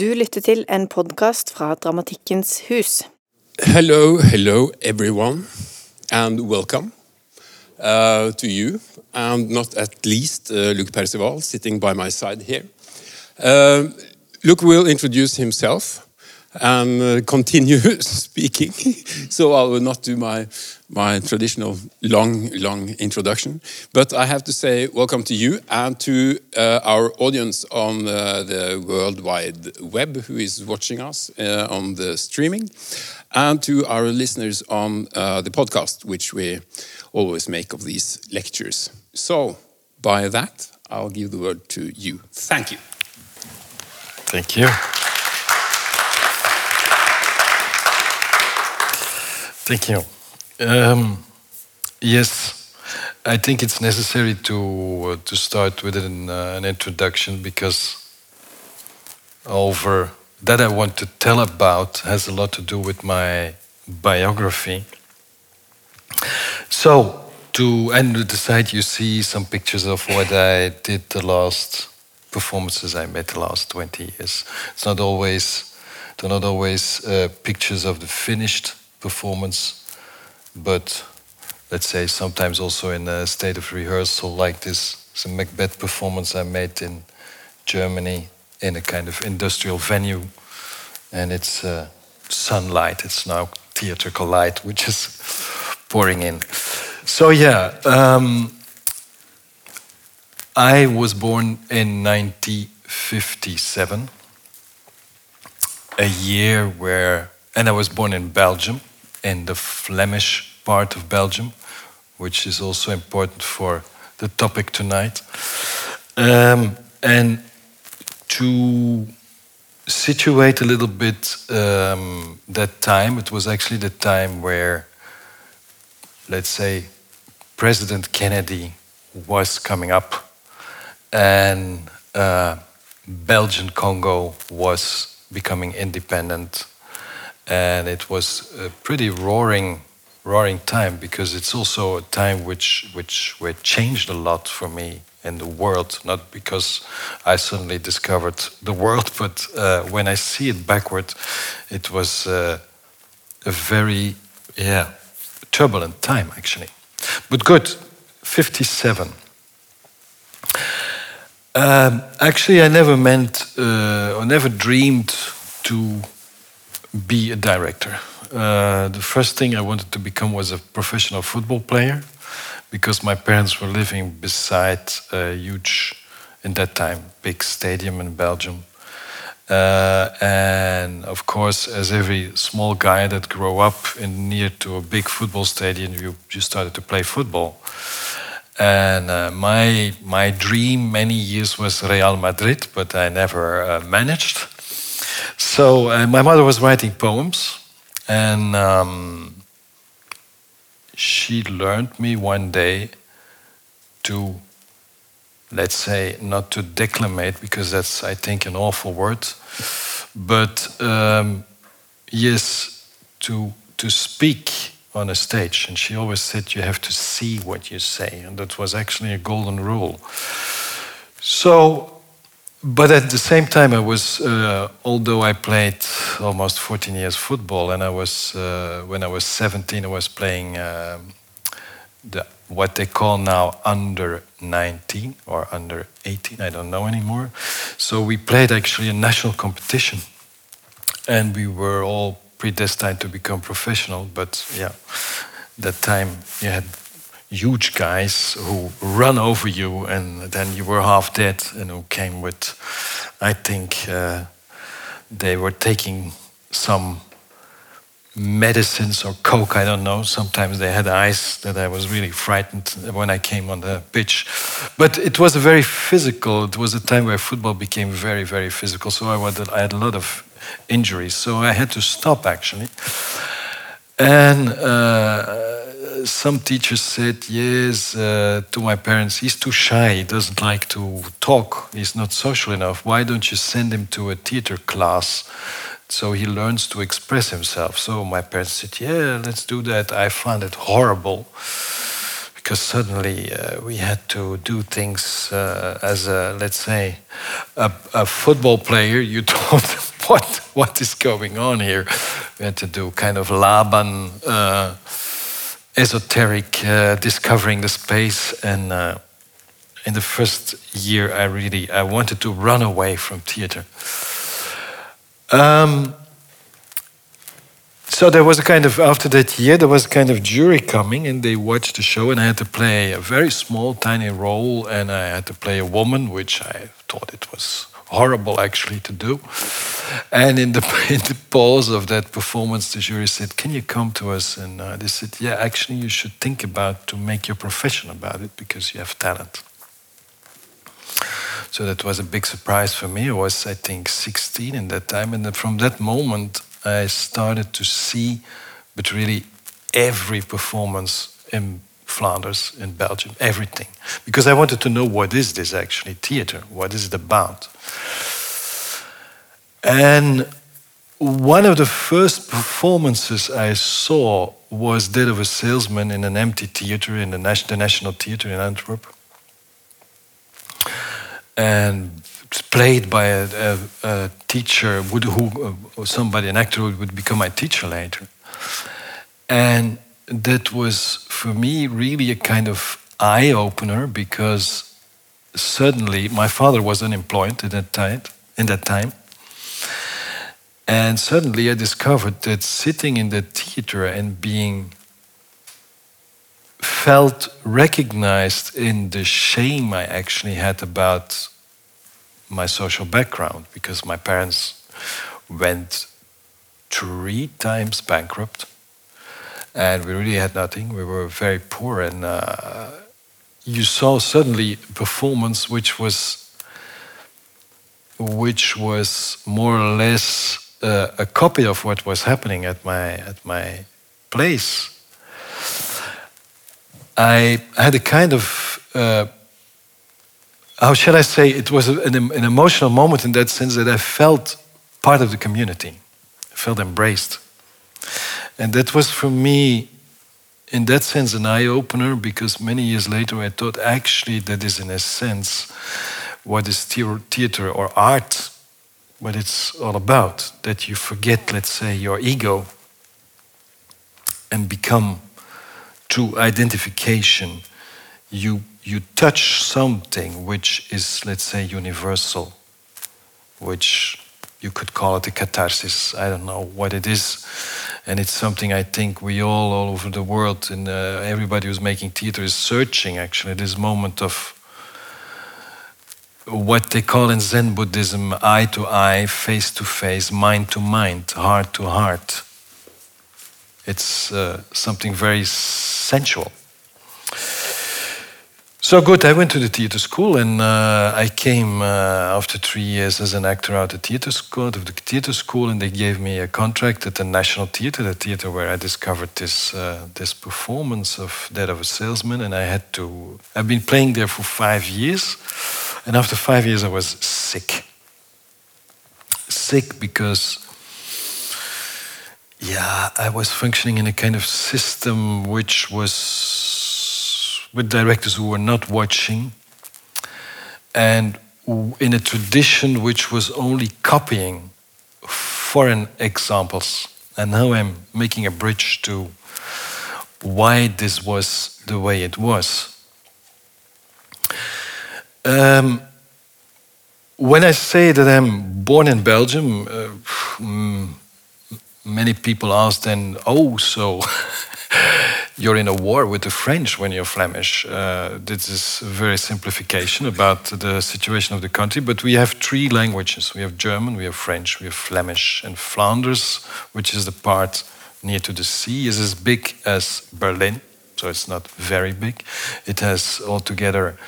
Du lytter til en podkast fra Dramatikkens hus. Hello, hello, everyone, and welcome uh, to you, and not at least uh, Luc Percival sitting by my side here. Uh, Luc will introduce himself and uh, continue speaking, so I will not do my my traditional long, long introduction. But I have to say welcome to you and to uh, our audience on uh, the World Wide Web who is watching us uh, on the streaming, and to our listeners on uh, the podcast, which we always make of these lectures. So, by that, I'll give the word to you. Thank you. Thank you. Thank you. Um, yes, I think it's necessary to uh, to start with an, uh, an introduction because over that I want to tell about has a lot to do with my biography. So to end with the side, you see some pictures of what I did the last performances I made the last 20 years. It's not always, they're not always uh, pictures of the finished performance, but let's say sometimes also in a state of rehearsal like this. A Macbeth performance I made in Germany in a kind of industrial venue, and it's uh, sunlight. It's now theatrical light, which is pouring in. So yeah, um, I was born in 1957, a year where, and I was born in Belgium, in the Flemish part of Belgium, which is also important for the topic tonight. Um, and to situate a little bit um, that time, it was actually the time where, let's say, President Kennedy was coming up and uh, Belgian Congo was becoming independent, and it was a pretty roaring, roaring time because it's also a time which which which changed a lot for me in the world. Not because I suddenly discovered the world, but uh, when I see it backward, it was uh, a very yeah turbulent time actually. But good, fifty-seven. Um, actually, I never meant uh, or never dreamed to be a director. Uh, the first thing I wanted to become was a professional football player because my parents were living beside a huge, in that time, big stadium in Belgium. Uh, and of course, as every small guy that grew up in near to a big football stadium, you, you started to play football. And uh, my my dream many years was Real Madrid, but I never uh, managed. So uh, my mother was writing poems, and um, she learned me one day to, let's say, not to declamate because that's I think an awful word, but um, yes, to to speak on a stage. And she always said, You have to see what you say. And that was actually a golden rule. So, but at the same time, I was, uh, although I played almost 14 years football, and I was, uh, when I was 17, I was playing uh, the, what they call now under 19 or under 18, I don't know anymore. So we played actually a national competition. And we were all predestined to become professional, but yeah, that time you had huge guys who run over you, and then you were half dead, and who came with, I think uh, they were taking some medicines or coke, I don't know. Sometimes they had ice that I was really frightened when I came on the pitch. But it was a very physical, it was a time where football became very, very physical. So I, I had a lot of injuries. So I had to stop actually. And uh, some teachers said, yes, uh, to my parents, he's too shy, he doesn't like to talk, he's not social enough. Why don't you send him to a theater class so he learns to express himself? So my parents said, yeah, let's do that. I found it horrible because suddenly uh, we had to do things uh, as a, let's say, a, a football player. You don't what what is going on here? We had to do kind of Laban, uh, esoteric, uh, discovering the space. And uh, in the first year, I really I wanted to run away from theater. Um, so there was a kind of after that year there was a kind of jury coming and they watched the show and I had to play a very small tiny role and I had to play a woman which I thought it was horrible actually to do and in the in the pause of that performance the jury said can you come to us and uh, they said yeah actually you should think about to make your profession about it because you have talent so that was a big surprise for me. I was, I think, 16 in that time. And from that moment, I started to see, but really every performance in Flanders, in Belgium, everything. Because I wanted to know what is this actually, theater? What is it about? And one of the first performances I saw was Death of a Salesman in an empty theater in the, National Theater in Antwerp. And played by a, a, a teacher, would, who, uh, somebody, an actor who would become my teacher later. And that was, for me, really a kind of eye opener because suddenly my father was unemployed at that time, in that time. And suddenly I discovered that sitting in the theater and being felt recognized in the shame I actually had about my social background because my parents went three times bankrupt and we really had nothing. We were very poor, and uh, you saw suddenly a performance which was which was more or less uh, a copy of what was happening at my at my place. I had a kind of uh, how shall I say, it was an, an, emotional moment in that sense that I felt part of the community, I felt embraced. And that was for me, in that sense, an eye opener because many years later I thought actually that is, in a sense, what is theater or art, what it's all about. That you forget, let's say, your ego and become, through identification, you you touch something which is, let's say, universal, which you could call it a catharsis. I don't know what it is. And it's something I think we all, all over the world, and uh, everybody who's making theater is searching actually this moment of what they call in Zen Buddhism eye to eye, face to face, mind to mind, heart to heart. It's uh, something very sensual. So good. I went to the theater school, and uh, I came uh, after three years as an actor out of theater school, of the theater school, and they gave me a contract at the National Theater, the theater where I discovered this uh, this performance of Death of a Salesman, and I had to. I've been playing there for five years, and after five years, I was sick. Sick because yeah, I was functioning in a kind of system which was with directors who were not watching, and in a tradition which was only copying foreign examples. And now I'm making a bridge to why this was the way it was. Um, when I say that I'm born in Belgium, uh, many people ask then, oh, so you're in a war with the French when you're Flemish. Uh, this is a very simplification about the situation of the country, but we have three languages. We have German, we have French, we have Flemish, and Flanders, which is the part near to the sea, is as big as Berlin, so it's not very big. It has altogether,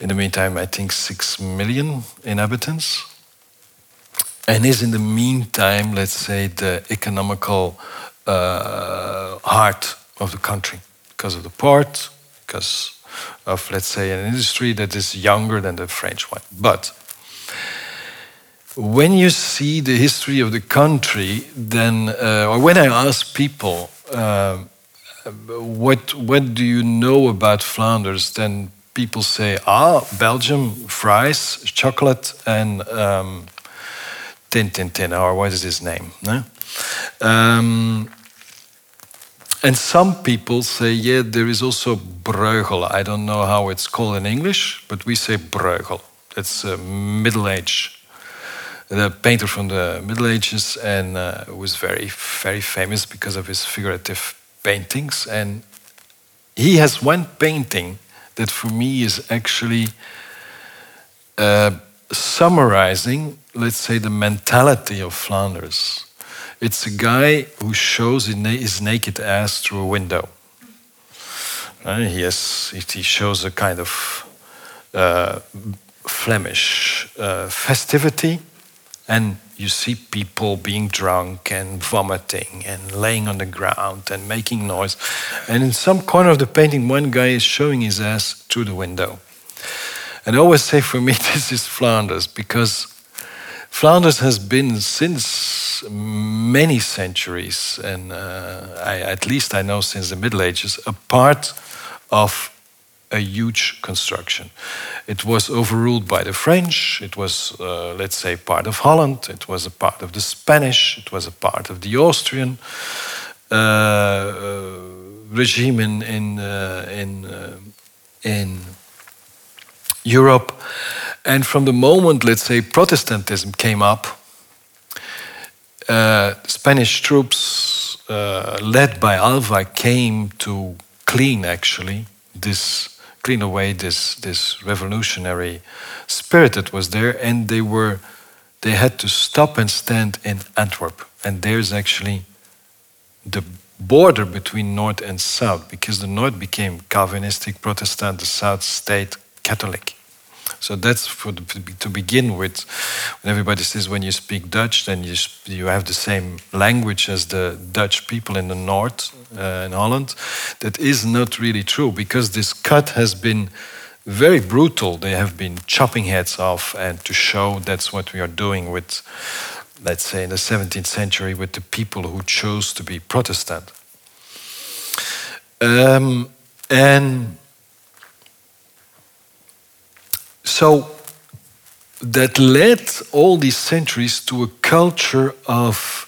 in the meantime, I think six million inhabitants, and is in the meantime, let's say, the economical uh, heart of the country because of the port, because of, let's say, an industry that is younger than the French one. But when you see the history of the country, then, uh, or when I ask people, uh, what, what do you know about Flanders, then people say, ah, Belgium, fries, chocolate, and um, Tintin, or what is his name? No? Um, and some people say, yeah, there is also Bruegel. I don't know how it's called in English, but we say Bruegel. It's a Middle Age, the painter from the Middle Ages, and uh, was very, very famous because of his figurative paintings. And he has one painting that for me is actually uh, summarizing, let's say, the mentality of Flanders. It's a guy who shows his naked ass through a window. Uh, he, has, he shows a kind of uh, Flemish uh, festivity, and you see people being drunk and vomiting and laying on the ground and making noise. And in some corner of the painting, one guy is showing his ass through the window. And I always say for me, this is Flanders because Flanders has been since many centuries, and uh, I, at least I know since the Middle Ages, a part of a huge construction. It was overruled by the French, it was, uh, let's say, part of Holland, it was a part of the Spanish, it was a part of the Austrian uh, uh regime in, in, uh, in, uh, in Europe. And from the moment, let's say, Protestantism came up, uh, Spanish troops uh, led by Alva came to clean, actually, this clean away this this revolutionary spirit that was there, and they were they had to stop and stand in Antwerp, and there's actually the border between North and South, because the North became Calvinistic Protestant, the South stayed Catholic. So that's for the, to begin with. When everybody says when you speak Dutch, then you you have the same language as the Dutch people in the north uh, in Holland. That is not really true because this cut has been very brutal. They have been chopping heads off, and to show that's what we are doing with, let's say, in the 17th century with the people who chose to be Protestant. Um, and so that led all these centuries to a culture of,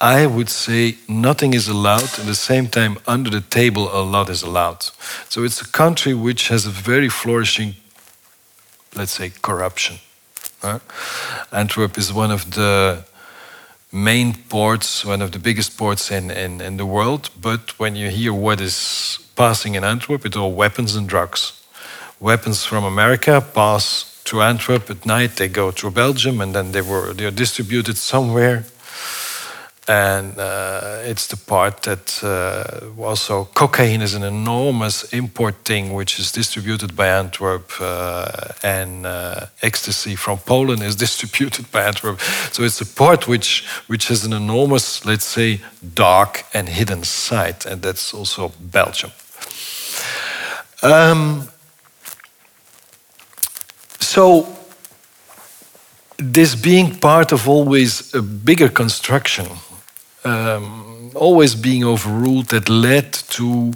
I would say, nothing is allowed, at the same time, under the table, a lot is allowed. So it's a country which has a very flourishing, let's say, corruption. Huh? Antwerp is one of the main ports, one of the biggest ports in, in, in the world. But when you hear what is passing in Antwerp, it's all weapons and drugs weapons from America pass through Antwerp at night. They go through Belgium, and then they were they are distributed somewhere. And uh, it's the part that uh, also cocaine is an enormous import thing, which is distributed by Antwerp, uh, and uh, ecstasy from Poland is distributed by Antwerp. So it's a part which which has an enormous, let's say, dark and hidden side, and that's also Belgium. Um, so, this being part of always a bigger construction, um, always being overruled, that led to,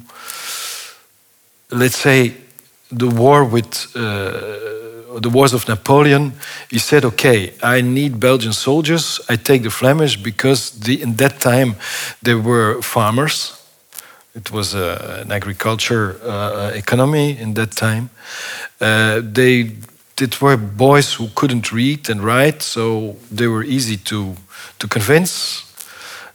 let's say, the war with uh, the wars of Napoleon. He said, "Okay, I need Belgian soldiers. I take the Flemish because the, in that time there were farmers." It was uh, an agriculture uh, economy in that time. Uh, they it were boys who couldn't read and write, so they were easy to, to convince.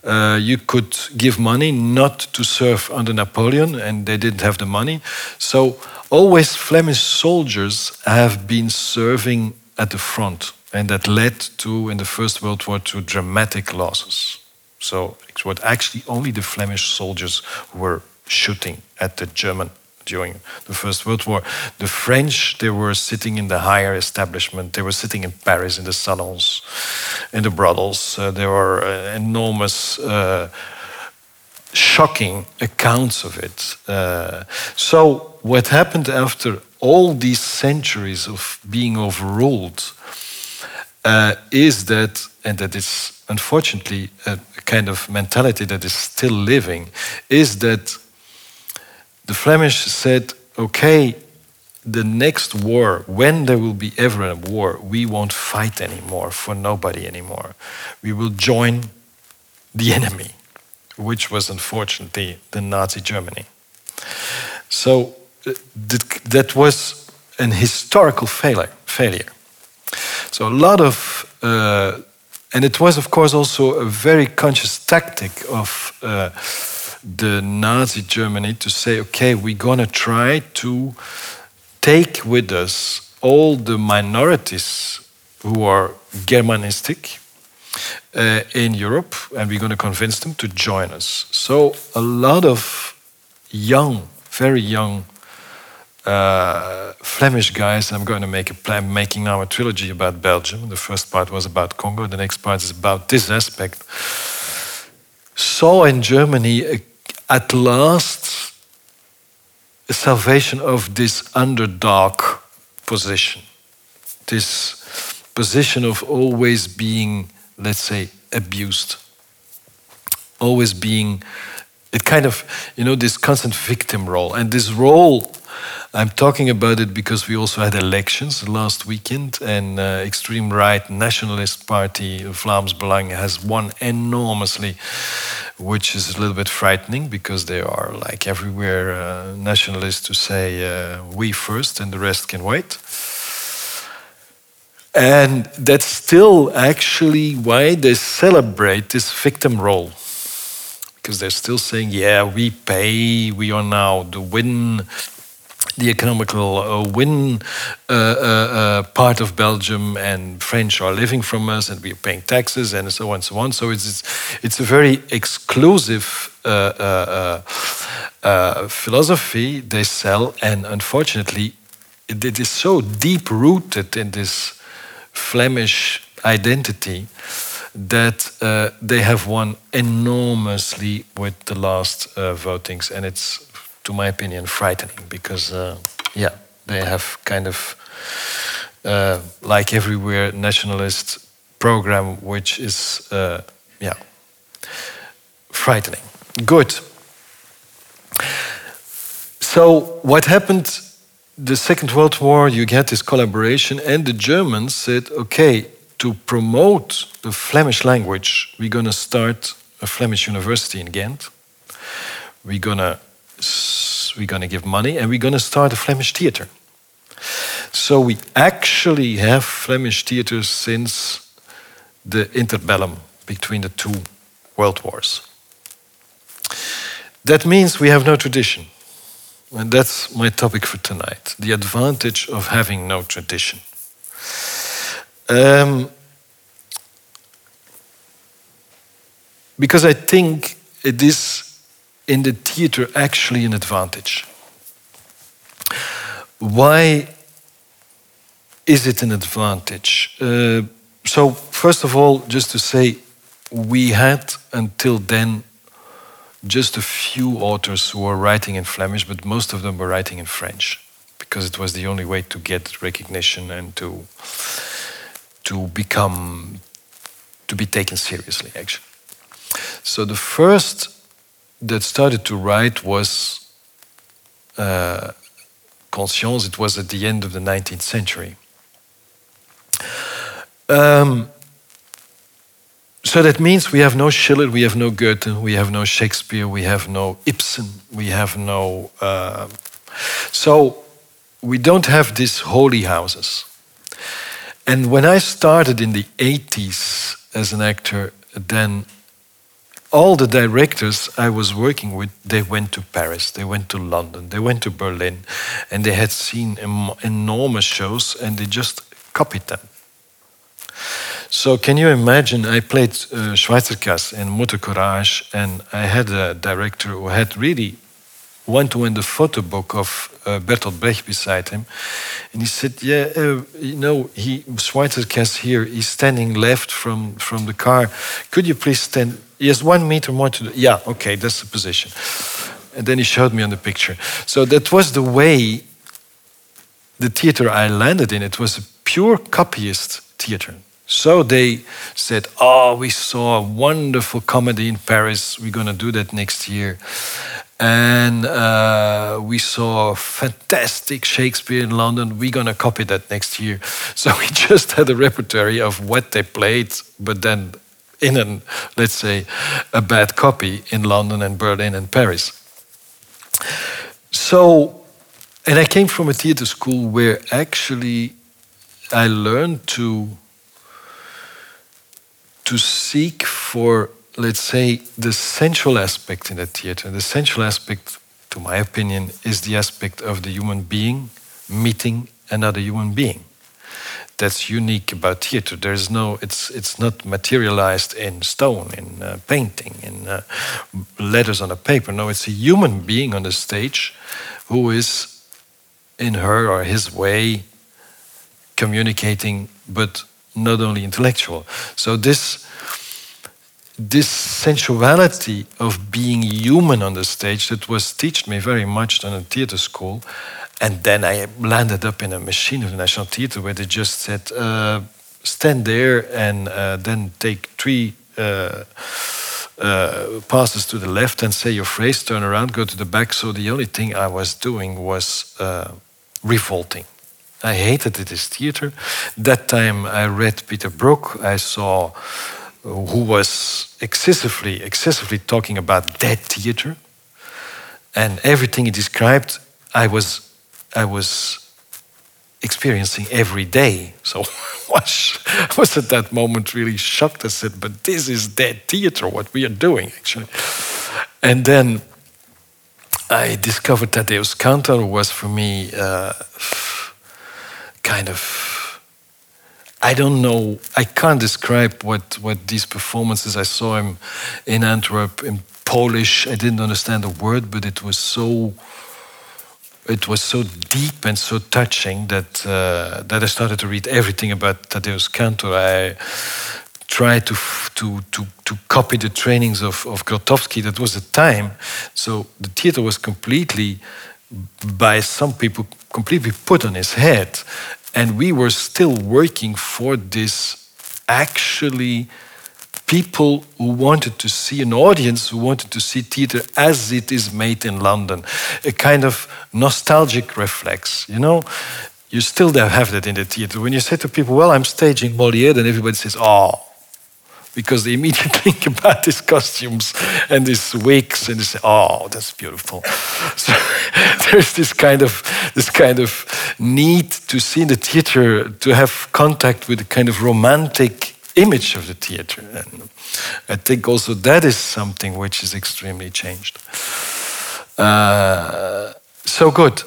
Uh, you could give money not to serve under Napoleon, and they didn't have the money. So, always Flemish soldiers have been serving at the front, and that led to, in the First World War, to dramatic losses. So, it was actually only the Flemish soldiers who were shooting at the German during the First World War. The French, they were sitting in the higher establishment. They were sitting in Paris in the salons, in the brothels. Uh, there were uh, enormous, uh, shocking accounts of it. Uh, so, what happened after all these centuries of being overruled uh, is that, and that is unfortunately a kind of mentality that is still living, is that the Flemish said, okay, the next war, when there will be ever a war, we won't fight anymore for nobody anymore. We will join the enemy, which was unfortunately the Nazi Germany. So uh, that was an historical failure. failure. So a lot of, uh, and it was of course also a very conscious tactic of uh, the Nazi Germany to say, okay, we're gonna try to take with us all the minorities who are Germanistic uh, in Europe, and we're going to convince them to join us. So a lot of young, very young uh, Flemish guys. I'm going to make a plan, making now a trilogy about Belgium. The first part was about Congo. The next part is about this aspect. Saw in Germany uh, at last a salvation of this underdog position, this position of always being, let's say, abused, always being it kind of, you know, this constant victim role. And this role, I'm talking about it because we also had elections last weekend, and uh, extreme right nationalist party Vlaams Belang has won enormously, which is a little bit frightening because they are like everywhere uh, nationalists to say uh, we first and the rest can wait. And that's still actually why they celebrate this victim role because they're still saying, yeah, we pay, we are now the win, the economical uh, win uh, uh, uh, part of Belgium, and French are living from us, and we are paying taxes, and so on and so on. So it's it's, it's a very exclusive uh, uh, philosophy they sell, and unfortunately, it, it is so deep rooted in this Flemish identity that they have won enormously with the last votings, and it's, to my opinion, frightening because, uh, yeah, they have kind of, uh, like everywhere, nationalist program, which is, uh, yeah, frightening. Good. So, what happened? The Second World War, you get this collaboration, and the Germans said, okay, to promote the Flemish language, we're going to start a Flemish university in Ghent. We're going to we're going to give money and we're going to start a Flemish theater. So we actually have Flemish theaters since the interbellum between the two world wars. That means we have no tradition. And that's my topic for tonight the advantage of having no tradition. Um, because I think it is in the theater actually an advantage. Why is it an advantage? Uh, so, first of all, just to say, we had until then just a few authors who were writing in Flemish, but most of them were writing in French because it was the only way to get recognition and to to become to be taken seriously actually so the first that started to write was uh, Conscience it was at the end of the 19th century um, so that means we have no Schiller, we have no Goethe, we have no Shakespeare, we have no Ibsen, we have no. Uh, so we don't have these holy houses. And when I started in the 80s as an actor, then all the directors I was working with, they went to Paris, they went to London, they went to Berlin, and they had seen enormous shows and they just copied them. So can you imagine? I played uh, Schweizerkäse in Mother Courage, and I had a director who had really went to in the photo book of uh, Bertolt Brecht beside him, and he said, "Yeah, uh, you know, he Schweizerkäse here. He's standing left from from the car. Could you please stand? Has one meter more to do. Yeah, okay, that's the position." And then he showed me on the picture. So that was the way the theater I landed in. It was a pure copyist theater. So they said, Oh, we saw a wonderful comedy in Paris. We're going to do that next year. and uh, we saw fantastic Shakespeare in London. We're gonna copy that next year. So we just had a repertory of what they played, but then in an let's say a bad copy in London and Berlin and Paris. So, and I came from a theater school where actually I learned to to seek for let's say, the central aspect in the theater, the central aspect, to my opinion, is the aspect of the human being meeting another human being. That's unique about theater. There's no, it's, it's not materialized in stone, in uh, painting, in uh, letters on a paper. No, it's a human being on the stage who is, in her or his way, communicating, but not only intellectual. So this this sensuality of being human on the stage that was taught me very much in a theater school. And then I landed up in a machine of the National Theatre where they just said, uh, stand there and uh, then take three uh, uh, passes to the left and say your phrase, turn around, go to the back. So the only thing I was doing was uh, revolting. I hated this theater. That time I read Peter Brook. I saw who was excessively, excessively talking about dead theater, and everything he described, I was, I was experiencing every day. So I was at that moment really shocked. I said, "But this is dead theater. What we are doing, actually." And then I discovered that Tadeusz Kantor was for me uh, kind of I don't know. I can't describe what, what these performances. I saw him in Antwerp in Polish. I didn't understand a word, but it was so. It was so deep and so touching that uh, that I started to read everything about Tadeusz Kantor. I tried to to to to copy the trainings of of Grotowski. That was the time, so the theater was completely by some people completely put on his head and we were still working for this actually people who wanted to see an audience who wanted to see theater as it is made in London, a kind of nostalgic reflex, you know. You still have that in the theater. When you say to people, "Well, I'm staging Molière," then everybody says, "Oh, because they immediately think about these costumes and these wigs and they say, "Oh, that's beautiful." So there's this kind of this kind of need to see the theater to have contact with a kind of romantic image of the theater, and I think also that is something which is extremely changed. Uh, so good.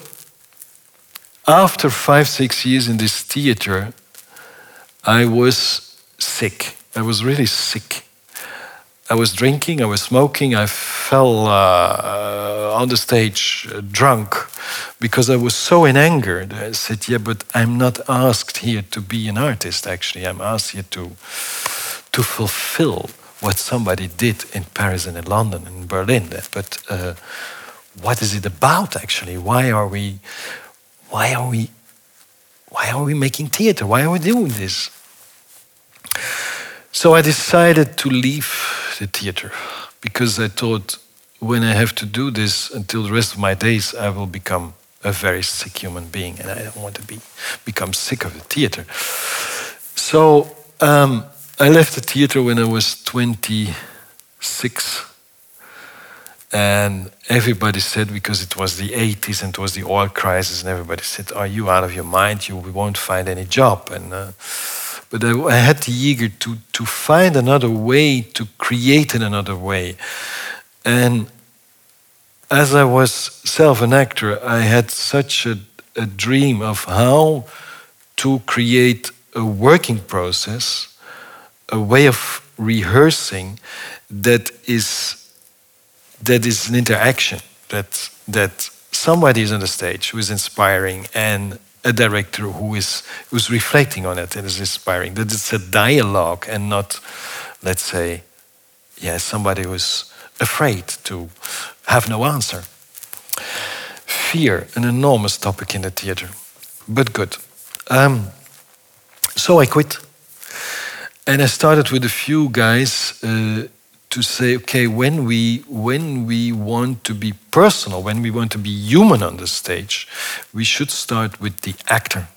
After five six years in this theater, I was sick I was really sick. I was drinking, I was smoking, I fell uh, on the stage uh, drunk because I was so in anger I said, Yeah, but I'm not asked here to be an artist, actually. I'm asked here to, to fulfill what somebody did in Paris and in London and in Berlin. But uh, what is it about, actually? Why are we, why are we, why are we making theater? Why are we doing this? So I decided to leave the theater because I thought when I have to do this until the rest of my days, I will become a very sick human being, and I don't want to be become sick of the theater. So um, I left the theater when I was 26, and everybody said because it was the 80s and it was the oil crisis, and everybody said, "Are you out of your mind? You won't find any job." And uh, but I, I had the eager to, to find another way, to create in another way. And as I was self an actor, I had such a, a dream of how to create a working process, a way of rehearsing that is that is an interaction that that somebody is on the stage who is inspiring and a director who is who's reflecting on it and is inspiring. That it's a dialogue and not, let's say, yeah, somebody who's afraid to have no answer. Fear, an enormous topic in the theater, but good. Um, so I quit, and I started with a few guys uh, to say, okay, when we when we want to be personal, when we want to be human on the stage, we should start with the actor,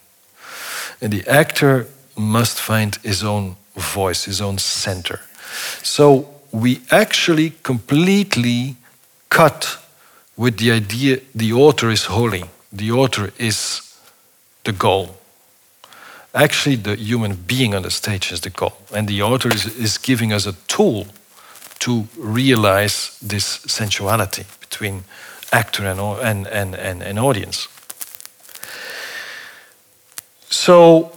and the actor must find his own voice, his own center. So we actually completely cut with the idea the author is holy, the author is the goal. Actually, the human being on the stage is the goal, and the author is, is giving us a tool to realize this sensuality between actor and, and, and, and, and audience. So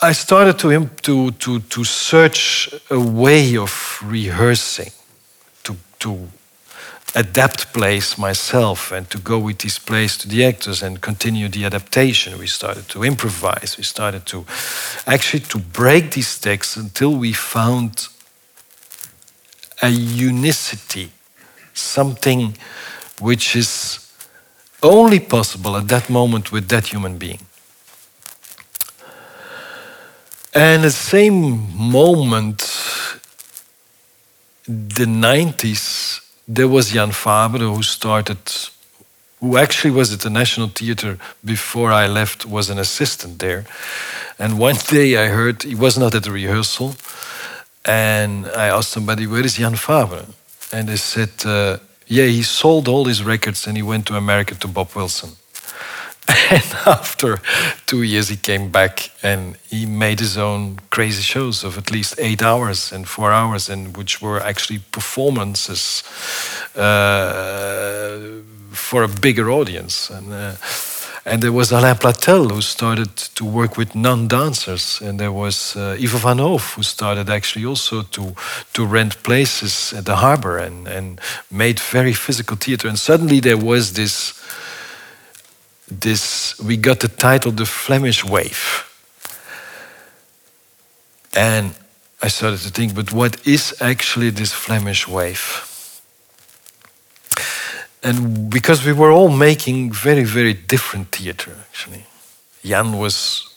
I started to, to, to, to search a way of rehearsing, to, to adapt plays myself and to go with these plays to the actors and continue the adaptation. We started to improvise. We started to actually to break these texts until we found a unicity, something which is only possible at that moment with that human being. And at the same moment, the 90s, there was Jan Fabre who started, who actually was at the National Theatre before I left, was an assistant there. And one day I heard, he was not at the rehearsal, and I asked somebody, where is Jan Fabre? And they said, uh, yeah, he sold all his records and he went to America to Bob Wilson. And after two years, he came back and he made his own crazy shows of at least eight hours and four hours, and which were actually performances uh, for a bigger audience. And uh, and there was Alain Platel who started to work with non-dancers, and there was uh, Ivo van Hove who started actually also to to rent places at the harbor and and made very physical theater. And suddenly there was this this we got the title the Flemish Wave. And I started to think, but what is actually this Flemish wave? And because we were all making very, very different theater, actually. Jan was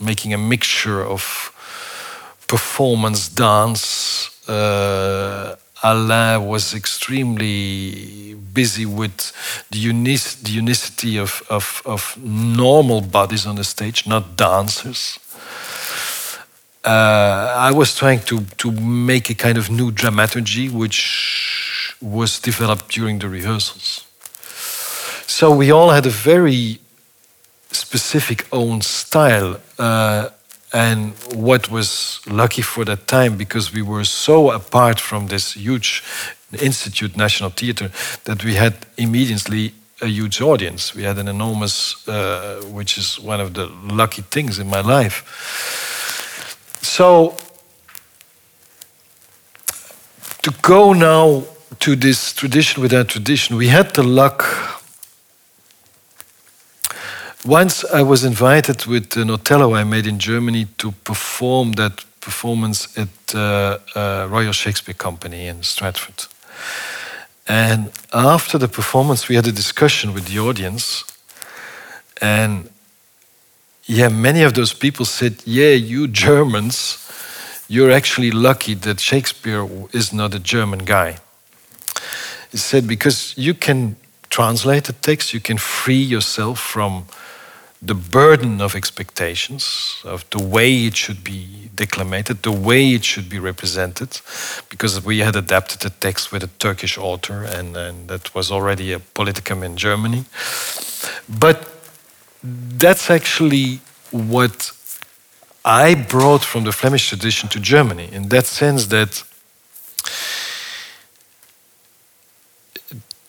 making a mixture of performance, dance. Uh, Alain was extremely busy with the, the unicity of, of, of normal bodies on the stage, not dancers. Uh, I was trying to, to make a kind of new dramaturgy, which was developed during the rehearsals. So we all had a very specific own style. Uh, and what was lucky for that time, because we were so apart from this huge institute, National Theatre, that we had immediately a huge audience. We had an enormous, uh, which is one of the lucky things in my life. So, to go now to this tradition without tradition, we had the luck once I was invited with an Othello I made in Germany to perform that performance at uh, uh, Royal Shakespeare Company in Stratford. And after the performance, we had a discussion with the audience. And yeah, many of those people said, Yeah, you Germans, you're actually lucky that Shakespeare is not a German guy. Said, Because you can translate the text, you can free yourself from the burden of expectations, of the way it should be declaimed, the way it should be represented, because we had adapted the text with a Turkish author, and, and that was already a politicum in Germany. But that's actually what I brought from the Flemish tradition to Germany, in that sense that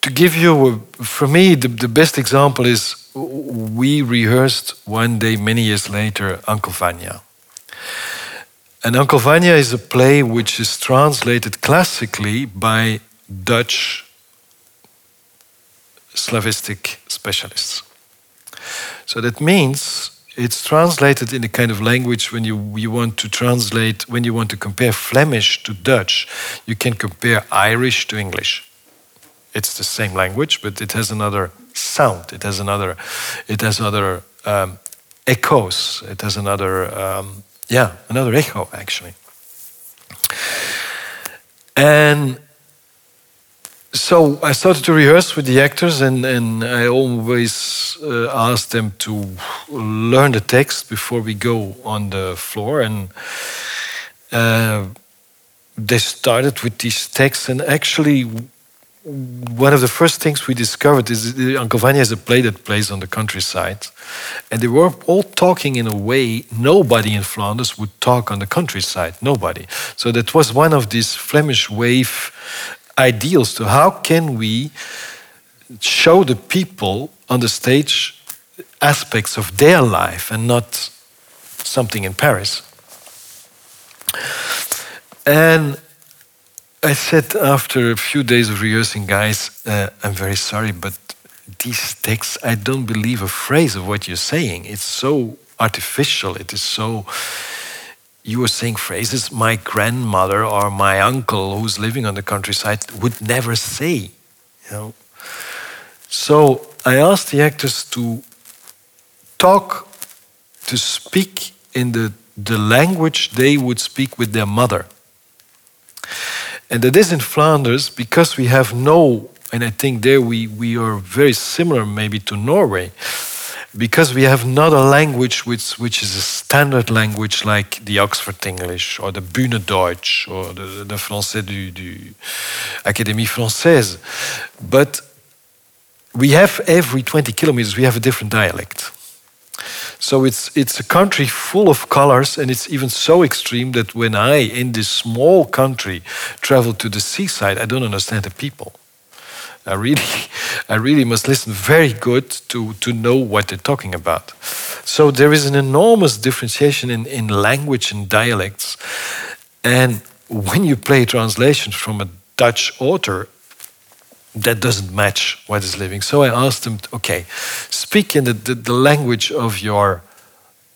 to give you, for me, the, the best example is we rehearsed one day, many years later, Uncle Vanya. And Uncle Vanya is a play which is translated classically by Dutch Slavistic specialists. So that means it's translated in a kind of language when you, you want to translate, when you want to compare Flemish to Dutch, you can compare Irish to English. It's the same language, but it has another sound. It has another, it has other um, echoes. It has another, um, yeah, another echo actually. And so I started to rehearse with the actors, and, and I always uh, asked them to learn the text before we go on the floor. And uh, they started with these texts, and actually, one of the first things we discovered is Uncle Vanya is a play that plays on the countryside. And they were all talking in a way nobody in Flanders would talk on the countryside. Nobody. So that was one of these Flemish wave ideals to how can we show the people on the stage aspects of their life and not something in Paris. And I said after a few days of rehearsing, guys, uh, I'm very sorry, but these texts, I don't believe a phrase of what you're saying. It's so artificial. It is so you were saying phrases my grandmother or my uncle who's living on the countryside would never say. You know? So I asked the actors to talk, to speak in the, the language they would speak with their mother. And that is in Flanders because we have no, and I think there we, we are very similar maybe to Norway because we have not a language which, which is a standard language like the Oxford English or the Bühne Deutsch or the, the Français du, du Académie Française, but we have every 20 kilometers we have a different dialect. So it's it's a country full of colors, and it's even so extreme that when I, in this small country, travel to the seaside, I don't understand the people. I really, I really must listen very good to, to know what they're talking about. So there is an enormous differentiation in, in language and dialects. And when you play translations from a Dutch author, that doesn't match what is living. So I asked them, okay, speak in the, the, the language of your,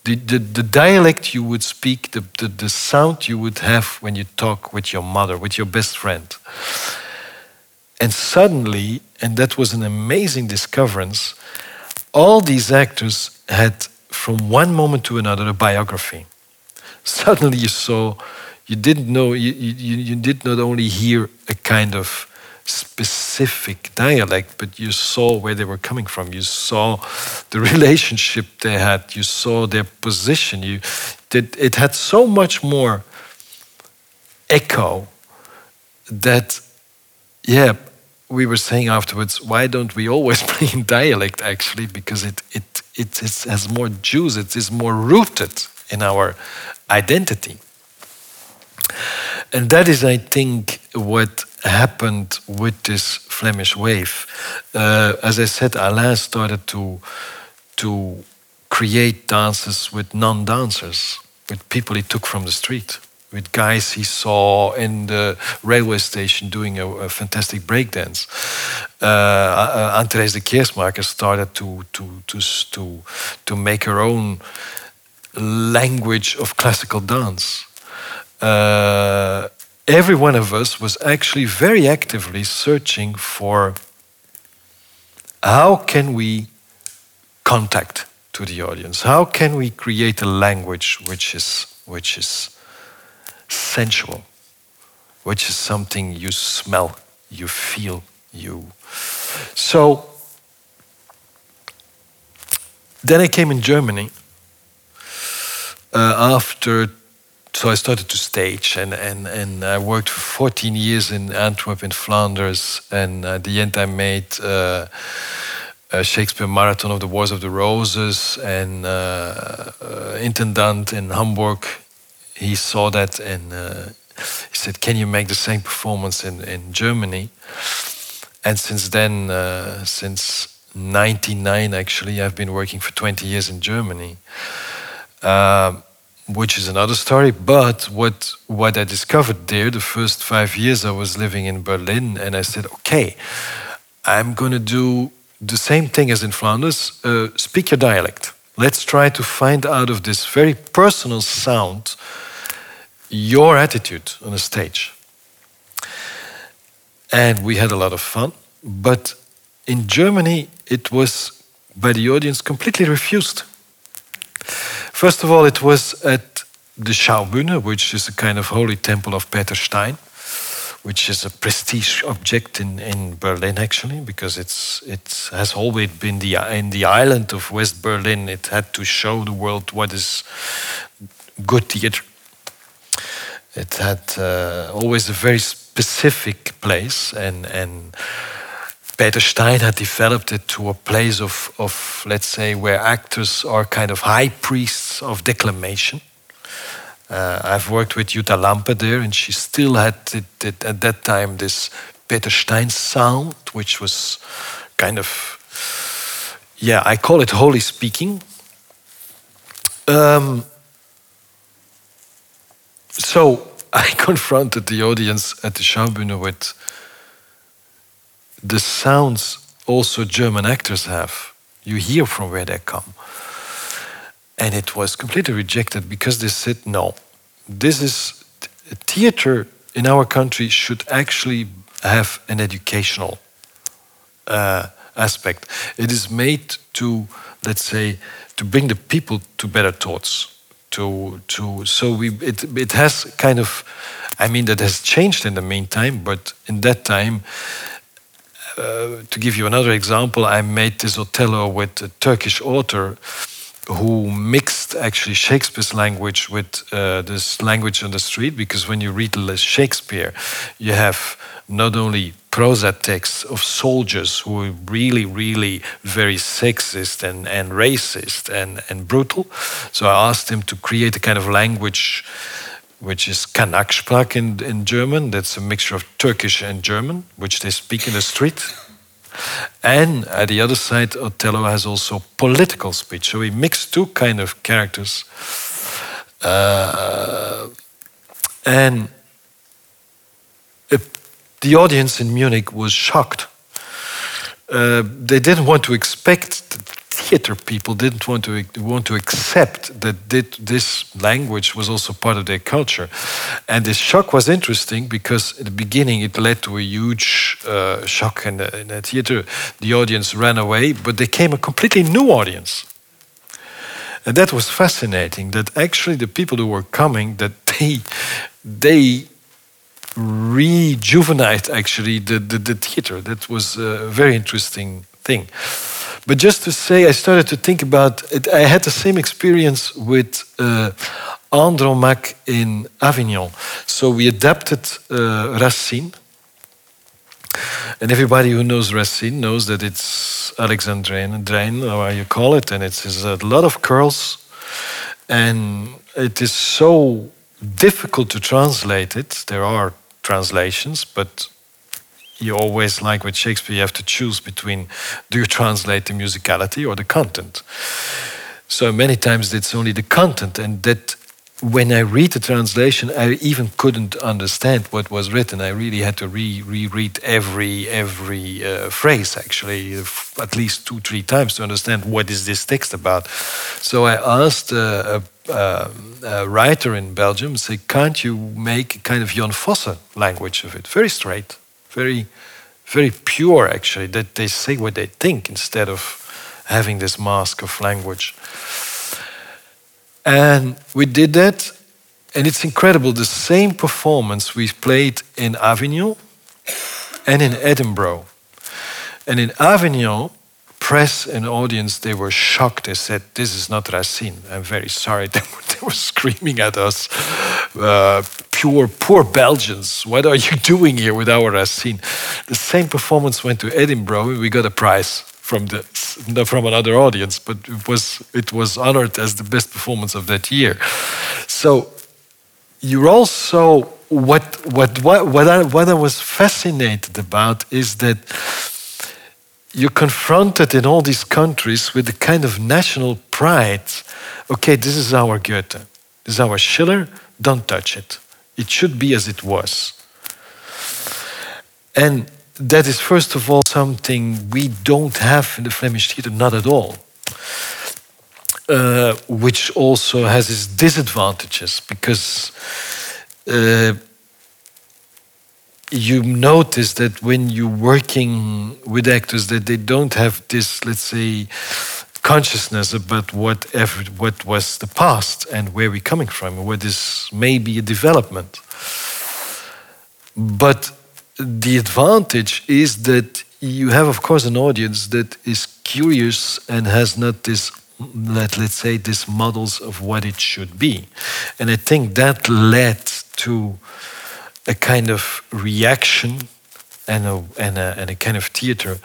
the, the, the, dialect you would speak, the, the, the sound you would have when you talk with your mother, with your best friend. And suddenly, and that was an amazing discovery, all these actors had, from one moment to another, a biography. Suddenly, you saw, you didn't know, you, you, you did not only hear a kind of specific dialect, but you saw where they were coming from. You saw the relationship they had. You saw their position. You, it, it had so much more echo that, yeah, we were saying afterwards, why don't we always play in dialect actually? Because it, it, it, it has more juice, it is more rooted in our identity. And that is, I think, what happened with this Flemish wave. Uh, as I said, Alain started to, to create dances with non dancers, with people he took from the street with guys he saw in the railway station doing a, a fantastic breakdance. Uh, uh, Anne Teresa de Keersmaeker started to, to, to, to, to make her own language of classical dance. Uh, every one of us was actually very actively searching for how can we contact to the audience? How can we create a language which is, which is sensual, which is something you smell, you feel, you. So then I came in Germany uh, after. So I started to stage, and, and, and I worked for 14 years in Antwerp, in Flanders, and at the end I made uh, a Shakespeare Marathon of the Wars of the Roses and uh, uh Intendant in Hamburg he saw that and uh, he said, "Can you make the same performance in in Germany?" And since then, uh, since '99, actually, I've been working for 20 years in Germany. Uh, which is another story. But what what I discovered there, the first five years I was living in Berlin, and I said, okay, I'm going to do the same thing as in Flanders. Uh, speak your dialect. Let's try to find out of this very personal sound your attitude on a stage. And we had a lot of fun, but in Germany, it was by the audience completely refused. First of all, it was at the Schaubühne, which is a kind of holy temple of Peter Stein, which is a prestige object in, in Berlin actually, because it's it has always been the in the island of West Berlin. It had to show the world what is good theater. It had uh, always a very specific place, and and Peter Stein had developed it to a place of of let's say where actors are kind of high priests of declamation uh, I've worked with Jutta Lampe there, and she still had it, it, at that time this Peter Stein sound, which was kind of, yeah, I call it holy speaking. Um, so I confronted the audience at the Schaubühne with the sounds also German actors have. You hear from where they come. And it was completely rejected because they said, no, this is a theater in our country should actually have an educational uh, aspect. It is made to, let's say, to bring the people to better thoughts. To, to so we it, it has kind of I mean that has changed in the meantime, but in that time uh, to give you another example, I made this Othello with a Turkish author who mixed actually Shakespeare's language with uh, this language on the street because when you read Shakespeare, you have not only prosa texts of soldiers who are really, really very sexist and, and racist and, and brutal. So I asked him to create a kind of language which is Kanaksprak in, in German. That's a mixture of Turkish and German, which they speak in the street. And at the other side, Othello has also political speech. So he mixed two kind of characters. Uh, and the audience in Munich was shocked. Uh, they didn't want to expect theater people didn't want to want to accept that this language was also part of their culture, and this shock was interesting because at the beginning it led to a huge uh, shock in the, in the theater. The audience ran away, but they came a completely new audience. And that was fascinating. That actually the people who were coming, that they they rejuvenated actually the, the, the theater. That was a very interesting thing. But just to say, I started to think about it. I had the same experience with uh, Andromaque in Avignon. So we adapted uh, Racine. And everybody who knows Racine knows that it's Alexandrine, drain, how you call it, and it's, it's a lot of curls. And it is so difficult to translate it. There are translations, but you always like with Shakespeare, you have to choose between do you translate the musicality or the content? So many times it's only the content, and that when I read the translation, I even couldn't understand what was written. I really had to re reread every every uh, phrase, actually, at least two three times to understand what is this text about. So I asked uh, a, a, a, writer in Belgium, say, can't you make a kind of Jon Fosse language of it? Very straight, very, very pure, actually, that they say what they think instead of having this mask of language. And we did that, and it's incredible. The same performance we played in Avignon and in Edinburgh. And in Avignon, press and audience, they were shocked. They said, This is not Racine. I'm very sorry. They were, they were screaming at us. Uh, pure, poor Belgians, what are you doing here with our Racine? The same performance went to Edinburgh. We got a prize from the from another audience, but it was it was honored as the best performance of that year. So you're also what what what what I, what I was fascinated about is that you're confronted in all these countries with the kind of national pride. Okay, this is our Goethe, this is our Schiller. Don't touch it. It should be as it was. And that is, first of all, something we don't have in the Flemish theatre, not at all. Uh, which also has its disadvantages because uh, you notice that when you're working with actors that they don't have this let's say consciousness about what ever, what was the past and where we're coming from and what is maybe a development. But the advantage is that you have, of course, an audience that is curious and has not this let let's say these models of what it should be, and I think that led to a kind of reaction and a and a, and a kind of theater,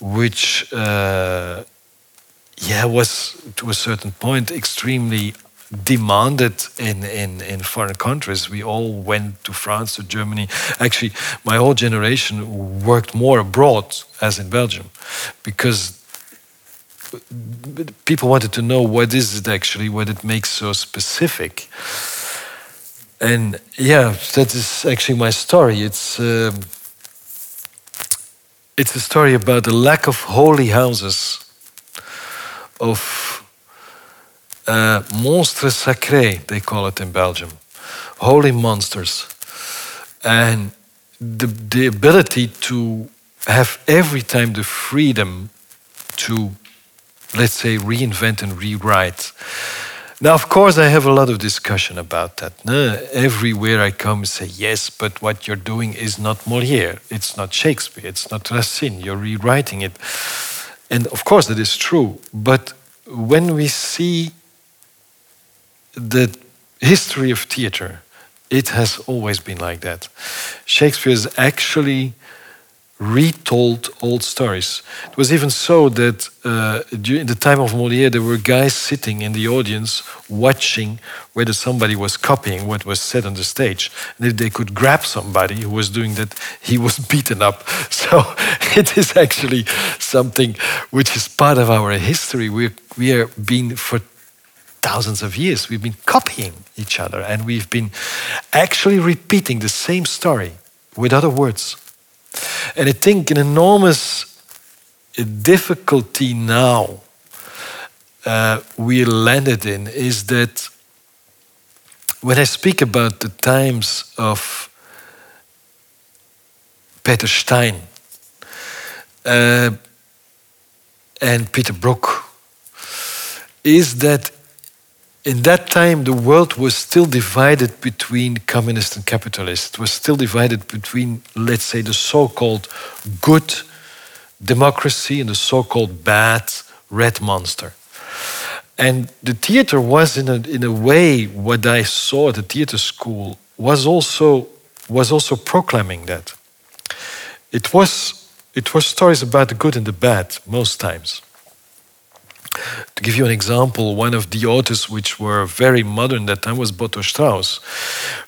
which uh, yeah was to a certain point extremely demanded in, in, in foreign countries. We all went to France, to Germany. Actually, my whole generation worked more abroad as in Belgium because people wanted to know what is it actually, what it makes so specific. And yeah, that is actually my story. It's um, it's a story about the lack of holy houses, of uh, monstres sacrés, they call it in Belgium, holy monsters, and the the ability to have every time the freedom to, let's say, reinvent and rewrite. Now, of course, I have a lot of discussion about that. everywhere I come, I say yes, but what you're doing is not Molière, it's not Shakespeare, it's not Racine. You're rewriting it, and of course, that is true. But when we see the history of theater, it has always been like that. Shakespeare is actually retold old stories. It was even so that uh, during the time of Molière, there were guys sitting in the audience watching whether somebody was copying what was said on the stage. And if they could grab somebody who was doing that, he was beaten up. So it is actually something which is part of our history. We're, we are being for thousands of years, we've been copying each other and we've been actually repeating the same story with other words. And I think an enormous difficulty now uh, we landed in is that when I speak about the times of Peter Stein uh, and Peter Brook, is that in that time, the world was still divided between communist and capitalist. It was still divided between, let's say, the so called good democracy and the so called bad red monster. And the theater was, in a, in a way, what I saw at the theater school was also, was also proclaiming that. It was, it was stories about the good and the bad, most times. To give you an example, one of the authors which were very modern that time was Botho Strauss.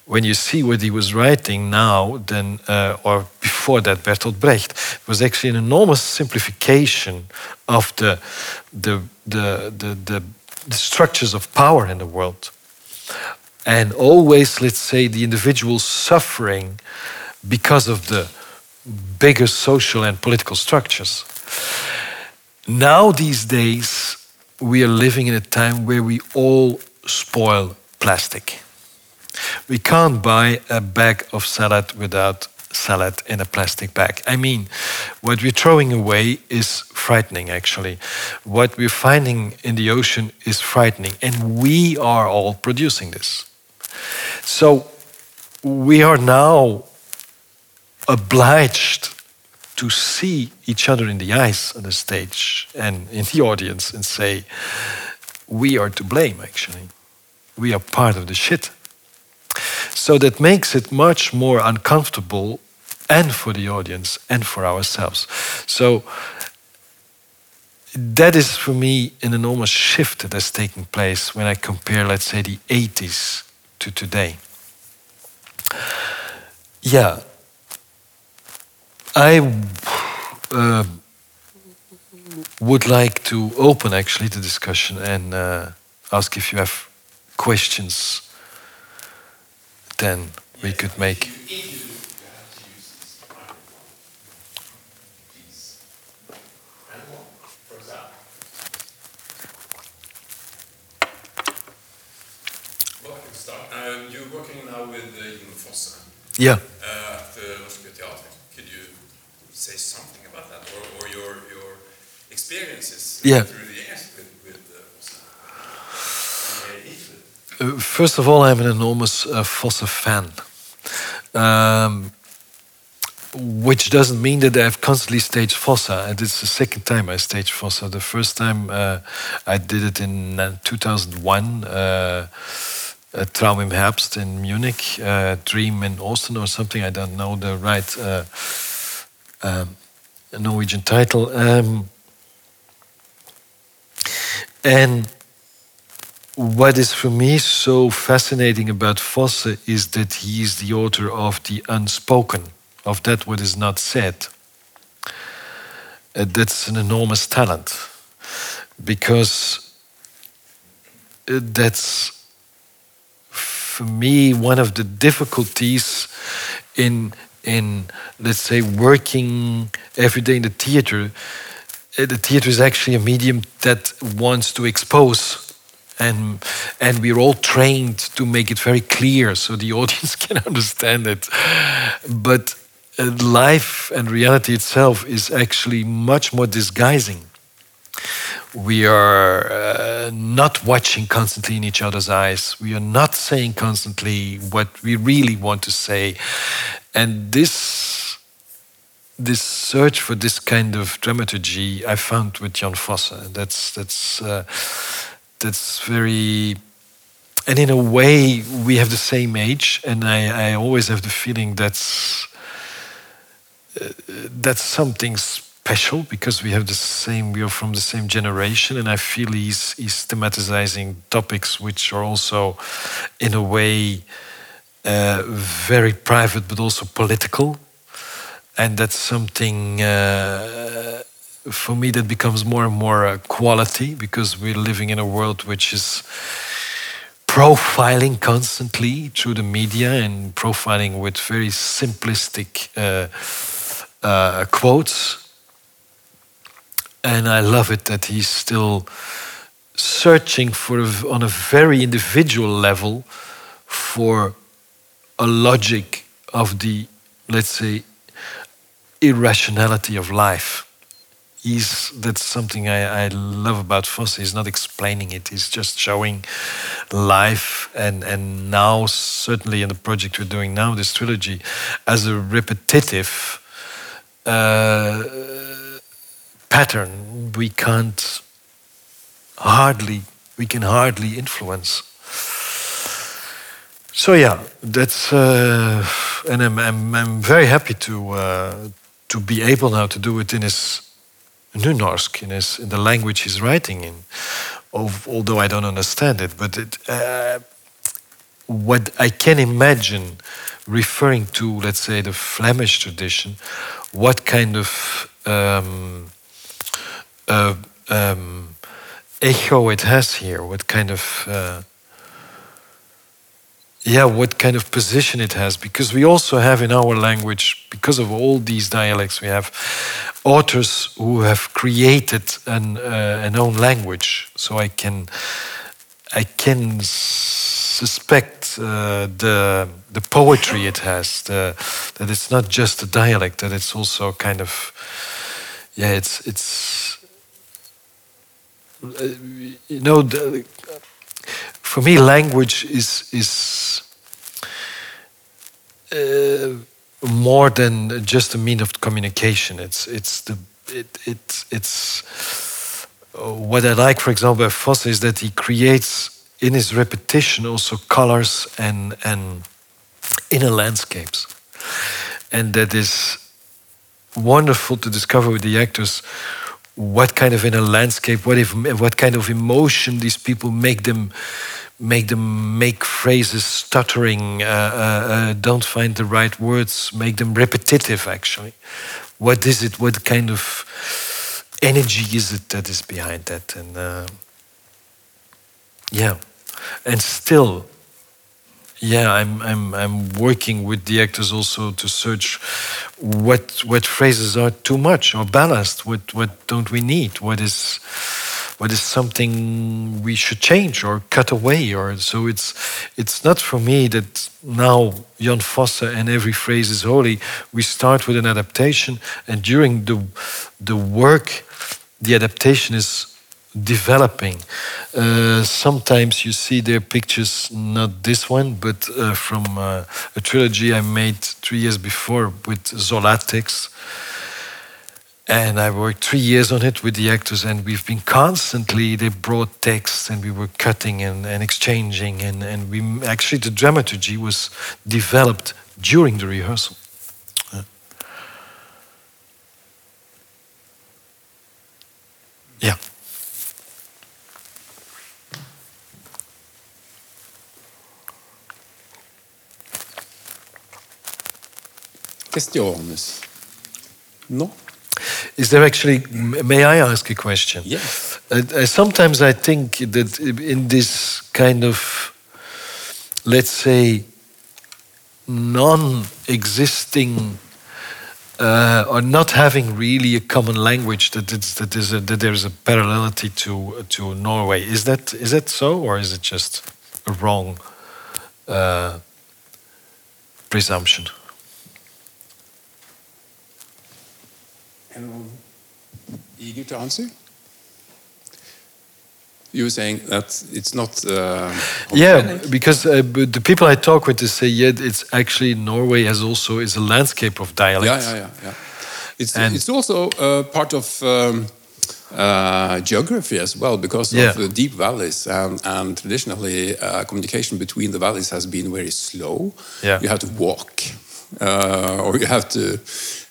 When you see what he was writing now, then uh, or before that, Bertolt Brecht, was actually an enormous simplification of the the the the, the, the structures of power in the world, and always, let's say, the individual suffering because of the bigger social and political structures. Now, these days, we are living in a time where we all spoil plastic. We can't buy a bag of salad without salad in a plastic bag. I mean, what we're throwing away is frightening, actually. What we're finding in the ocean is frightening, and we are all producing this. So we are now obliged to see each other in the eyes on the stage and in the audience and say, we are to blame, actually. We are part of the shit. So that makes it much more uncomfortable and for the audience and for ourselves. So that is for me an enormous shift that has taken place when I compare, let's say, the 80s to today. Yeah, I uh, would like to open actually the discussion and uh, ask if you have questions. Then we could make. Uh, you're working now with uh, Yeah. Yeah. First of all, I'm an enormous uh, Fosse fan. Um, which doesn't mean that I've constantly staged Fosse. And it's the second time I staged Fosse. The first time uh, I did it in uh, 2001, uh, Traum im Herbst in Munich, uh, Dream in Autumn or something. I don't know the right uh, um, Norwegian title. Um, and what is for me so fascinating about Fosse is that he is the author of the unspoken, of that what is not said. Uh, that's an enormous talent because uh, that's for me one of the difficulties in in let's say working every day in the theater. Uh, the theater is actually a medium that wants to expose and and we're all trained to make it very clear so the audience can understand it. But uh, life and reality itself is actually much more disguising. We are uh, not watching constantly in each other's eyes. We are not saying constantly what we really want to say. And this this search for this kind of dramaturgy I found with Jon Fosse. That's that's uh, that's very and in a way we have the same age and i, I always have the feeling that's uh, that's something special because we have the same we are from the same generation and i feel he's he's thematizing topics which are also in a way uh, very private but also political and that's something uh, for me that becomes more and more a quality because we're living in a world which is profiling constantly through the media and profiling with very simplistic uh, uh, quotes. And I love it that he's still searching for, on a very individual level, for a logic of the, let's say, irrationality of life he's that's something I, I love about Fosse. He's not explaining it. He's just showing life and and now certainly in the project we're doing now, this trilogy, as a repetitive uh, pattern we can't hardly we can hardly influence. So yeah, that's uh, and I'm, I'm I'm very happy to uh, to be able now to do it in his Nynorsk in, his, in the language he's writing in, of, although I don't understand it. But it, uh, what I can imagine referring to, let's say, the Flemish tradition, what kind of um, uh, um, echo it has here, what kind of uh, yeah, what kind of position it has, because we also have in our language, because of all these dialects, we have authors who have created an uh, an own language. So I can I can suspect uh, the the poetry it has, the, that it's not just a dialect, that it's also kind of yeah, it's it's uh, you know. The, for me, language is is uh, more than just a mean of communication. It's it's the it, it it's uh, what I like, for example, Fosse is that he creates in his repetition also colors and and inner landscapes, and that is wonderful to discover with the actors what kind of inner landscape, what if, what kind of emotion these people make them make them make phrases stuttering, uh, uh, uh, don't find the right words, make them repetitive. Actually, what is it? What kind of energy is it that is behind that? And uh, yeah, and still yeah, I'm I'm I'm working with the actors also to search what what phrases are too much or ballast. What what don't we need? What is what is something we should change or cut away? Or so it's it's not for me that now Jon Fosse and every phrase is holy. We start with an adaptation, and during the the work, the adaptation is developing. Uh, sometimes you see their pictures, not this one, but uh, from uh, a trilogy I made three years before with Zola texts. And I worked three years on it with the actors, and we've been constantly, they brought texts and we were cutting and, and exchanging. And, and we actually, the dramaturgy was developed during the rehearsal. Yeah. Questions? No? Is there actually, may I ask a question? Yes. Uh, uh, sometimes I think that in this kind of, let's say, non existing uh, or not having really a common language that it's, that, is a, that there's a parallelity to to Norway. Is that is that so, or is it just a wrong uh, presumption? Anyone eager to answer? You were saying that it's not. Uh, yeah, because uh, but the people I talk with, they say, yeah, it's actually Norway has also is a landscape of dialects. Yeah, yeah, yeah. yeah. It's, And- it's also uh, part of um, uh, geography as well because Yeah. of the deep valleys and, and traditionally uh, communication between the valleys has been very slow. Yeah. You have to walk uh, or you have to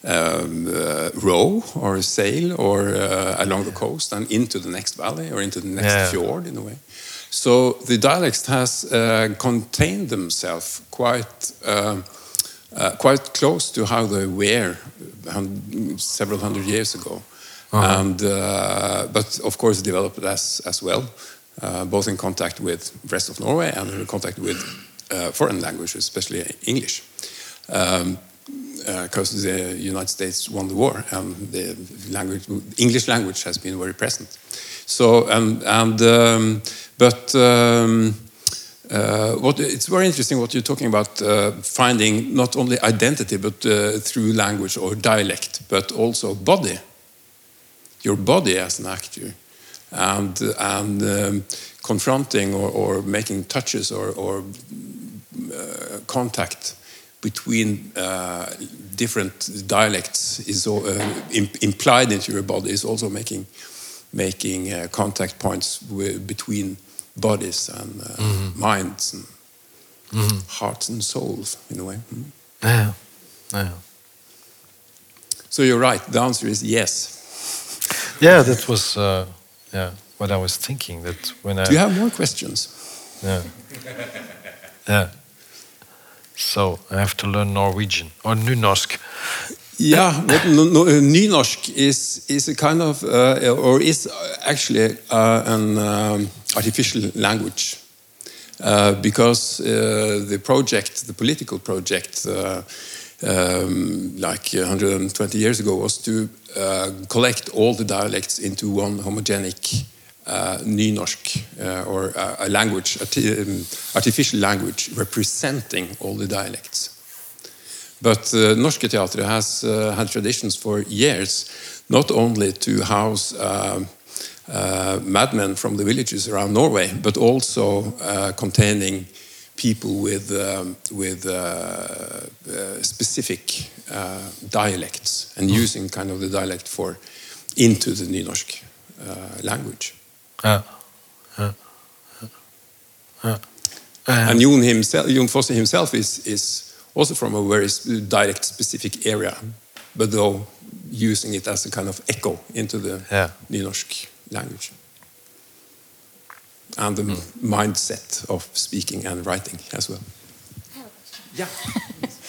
um, uh, row or sail or uh, along the coast and into the next valley or into the next Yeah. fjord in a way. So the dialects has uh, contained themselves quite um, uh, quite close to how they were several hundred years ago, and uh, but of course developed as as well, uh, both in contact with the rest of Norway and in contact with uh, foreign languages, especially English. Um, because the United States won the war, and the language, English language has been very present. So, and, and um, but um, uh, what it's very interesting what you're talking about uh, finding not only identity but uh, through language or dialect, but also body, your body as an actor, and and um, confronting or, or making touches or, or uh, contact between uh, different dialects is uh, im- implied into your body is also making making uh, contact points between bodies and uh, minds and hearts and souls in a way. Mm. Yeah, yeah. So you're right. The answer is yes. Yeah, that was uh, yeah what I was thinking. That when I Do you have more questions? yeah yeah. So I have to learn Norwegian or Nynorsk. Yeah, uh, Nynorsk is is a kind of uh, or is actually uh, an um, artificial language uh, because uh, the project, the political project, um, like 120 years ago, was to collect all the dialects into one homogenic uh, Nynorsk, uh, or uh, a language, um, artificial language representing all the dialects. But uh, Norske Teatret has uh, had traditions for years, not only to house uh, uh, madmen from the villages around Norway, but also uh, containing people with, um, with specific uh, dialects and using kind of the dialect for into the Nynorsk uh, language. Yeah. Yeah. Yeah. Yeah. And Jon himself, Jon Fosse himself is, is also from a very s- dialect specific area, but though using it as a kind of echo into the Yeah. Nynorsk language. And the hmm. mindset of speaking and writing as well. Yeah.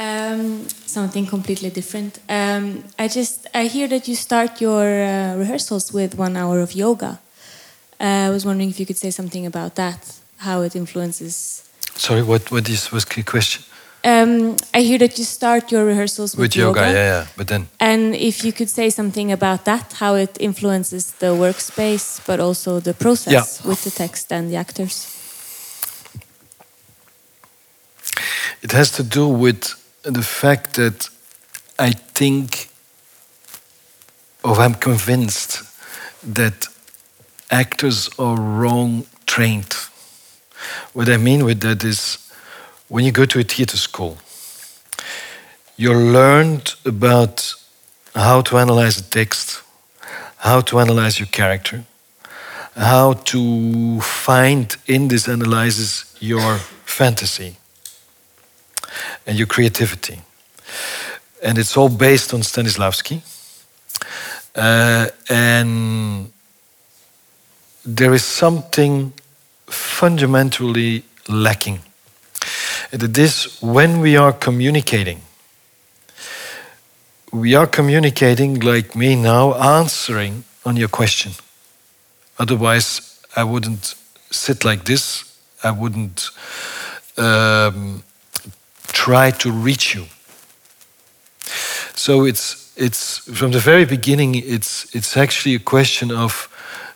Um, something completely different. Um, I just I hear that you start your uh, rehearsals with one hour of yoga. Uh, I was wondering if you could say something about that, how it influences. Sorry, what what is was the question? Um, I hear that you start your rehearsals with, With yoga, yeah, yeah. But then And if you could say something about that, how it influences the workspace, but also the process Yeah. with the text and the actors. It has to do with the fact that I think, or I'm convinced that actors are wrong trained. What I mean with that is when you go to a theater school, you learned about how to analyze a text, how to analyze your character, how to find in this analysis your fantasy and your creativity. And it's all based on Stanislavski. Uh, and there is something fundamentally lacking. And it is when we are communicating, we are communicating like me now, answering on your question. Otherwise, I wouldn't sit like this. I wouldn't um, try to reach you. So it's it's from the very beginning. It's it's actually a question of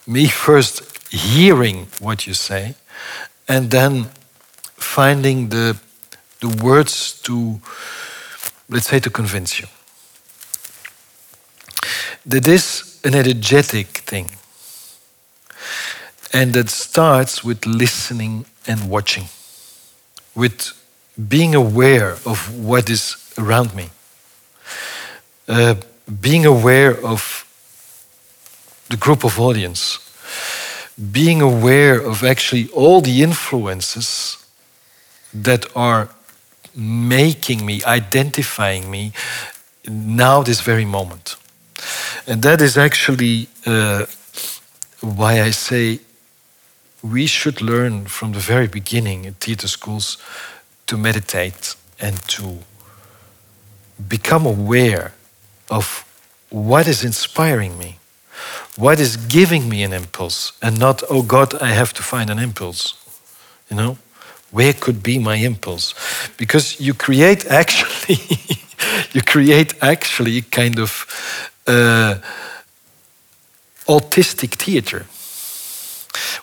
me first hearing what you say, and then finding the the words to let's say to convince you. That is an energetic thing. And that starts with listening and watching, with being aware of what is around me, uh, being aware of the group of audience, being aware of actually all the influences that are making me, identifying me now, this very moment. And that is actually uh, why I say we should learn from the very beginning in theater schools to meditate and to become aware of what is inspiring me, what is giving me an impulse, and not, oh God, I have to find an impulse. You know, where could be my impulse? Because you create actually, you create actually kind of uh, autistic theater.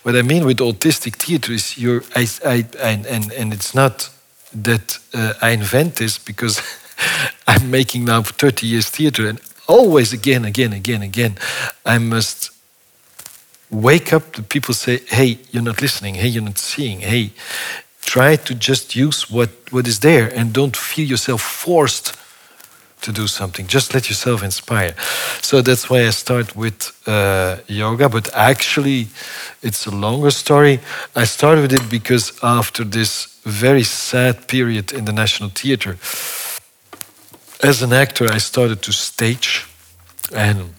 What I mean with autistic theater is you're, I, I, and, and it's not that uh, I invent this because I'm making now for 30 years theater and always again, again, again, again, I must wake up the people say, hey, you're not listening, hey, you're not seeing, hey, try to just use what, what is there and don't feel yourself forced to do something. Just let yourself inspire. So that's why I start with uh, yoga, but actually, it's a longer story. I started with it because after this very sad period in the National Theatre, as an actor, I started to stage, and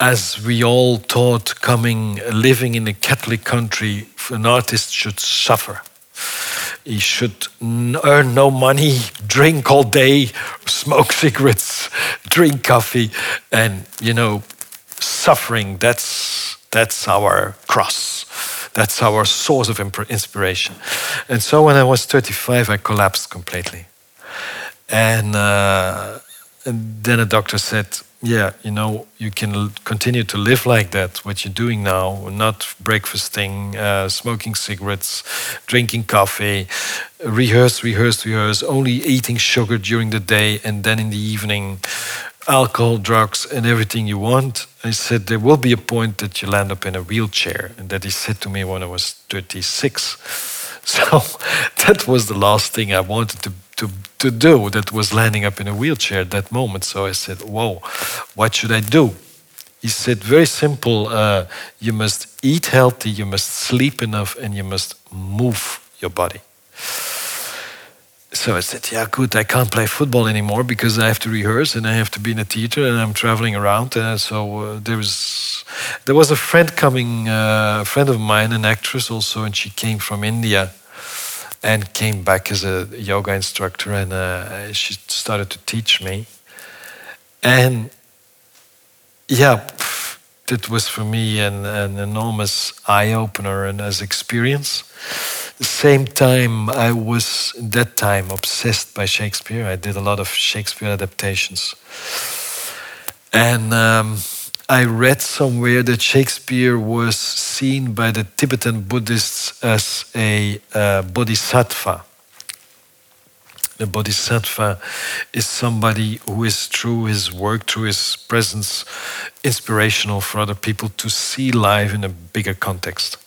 as we all thought, coming living in a Catholic country, an artist should suffer he should earn no money, drink all day, smoke cigarettes, drink coffee, and you know, suffering. That's that's our cross. That's our source of inspiration. And so, when I was 35, I collapsed completely, and, uh, and then a doctor said, yeah, you know, you can continue to live like that, what you're doing now, not breakfasting, uh, smoking cigarettes, drinking coffee, rehearse, rehearse, rehearse, only eating sugar during the day, and then in the evening, alcohol, drugs, and everything you want. I said, there will be a point that you land up in a wheelchair. And that he said to me when I was 36. So that was the last thing I wanted to to, to do that was landing up in a wheelchair at that moment. So I said, Whoa, what should I do? He said, Very simple. Uh, you must eat healthy, you must sleep enough, and you must move your body. So I said, Yeah, good. I can't play football anymore because I have to rehearse and I have to be in a theater and I'm traveling around. Uh, so uh, there was there was a friend coming, uh, a friend of mine, an actress also, and she came from India and came back as a yoga instructor and uh, she started to teach me and yeah that was for me an, an enormous eye-opener and as experience the same time i was at that time obsessed by shakespeare i did a lot of shakespeare adaptations and um, I read somewhere that Shakespeare was seen by the Tibetan Buddhists as a uh, bodhisattva. The bodhisattva is somebody who is through his work, through his presence, inspirational for other people to see life in a bigger context.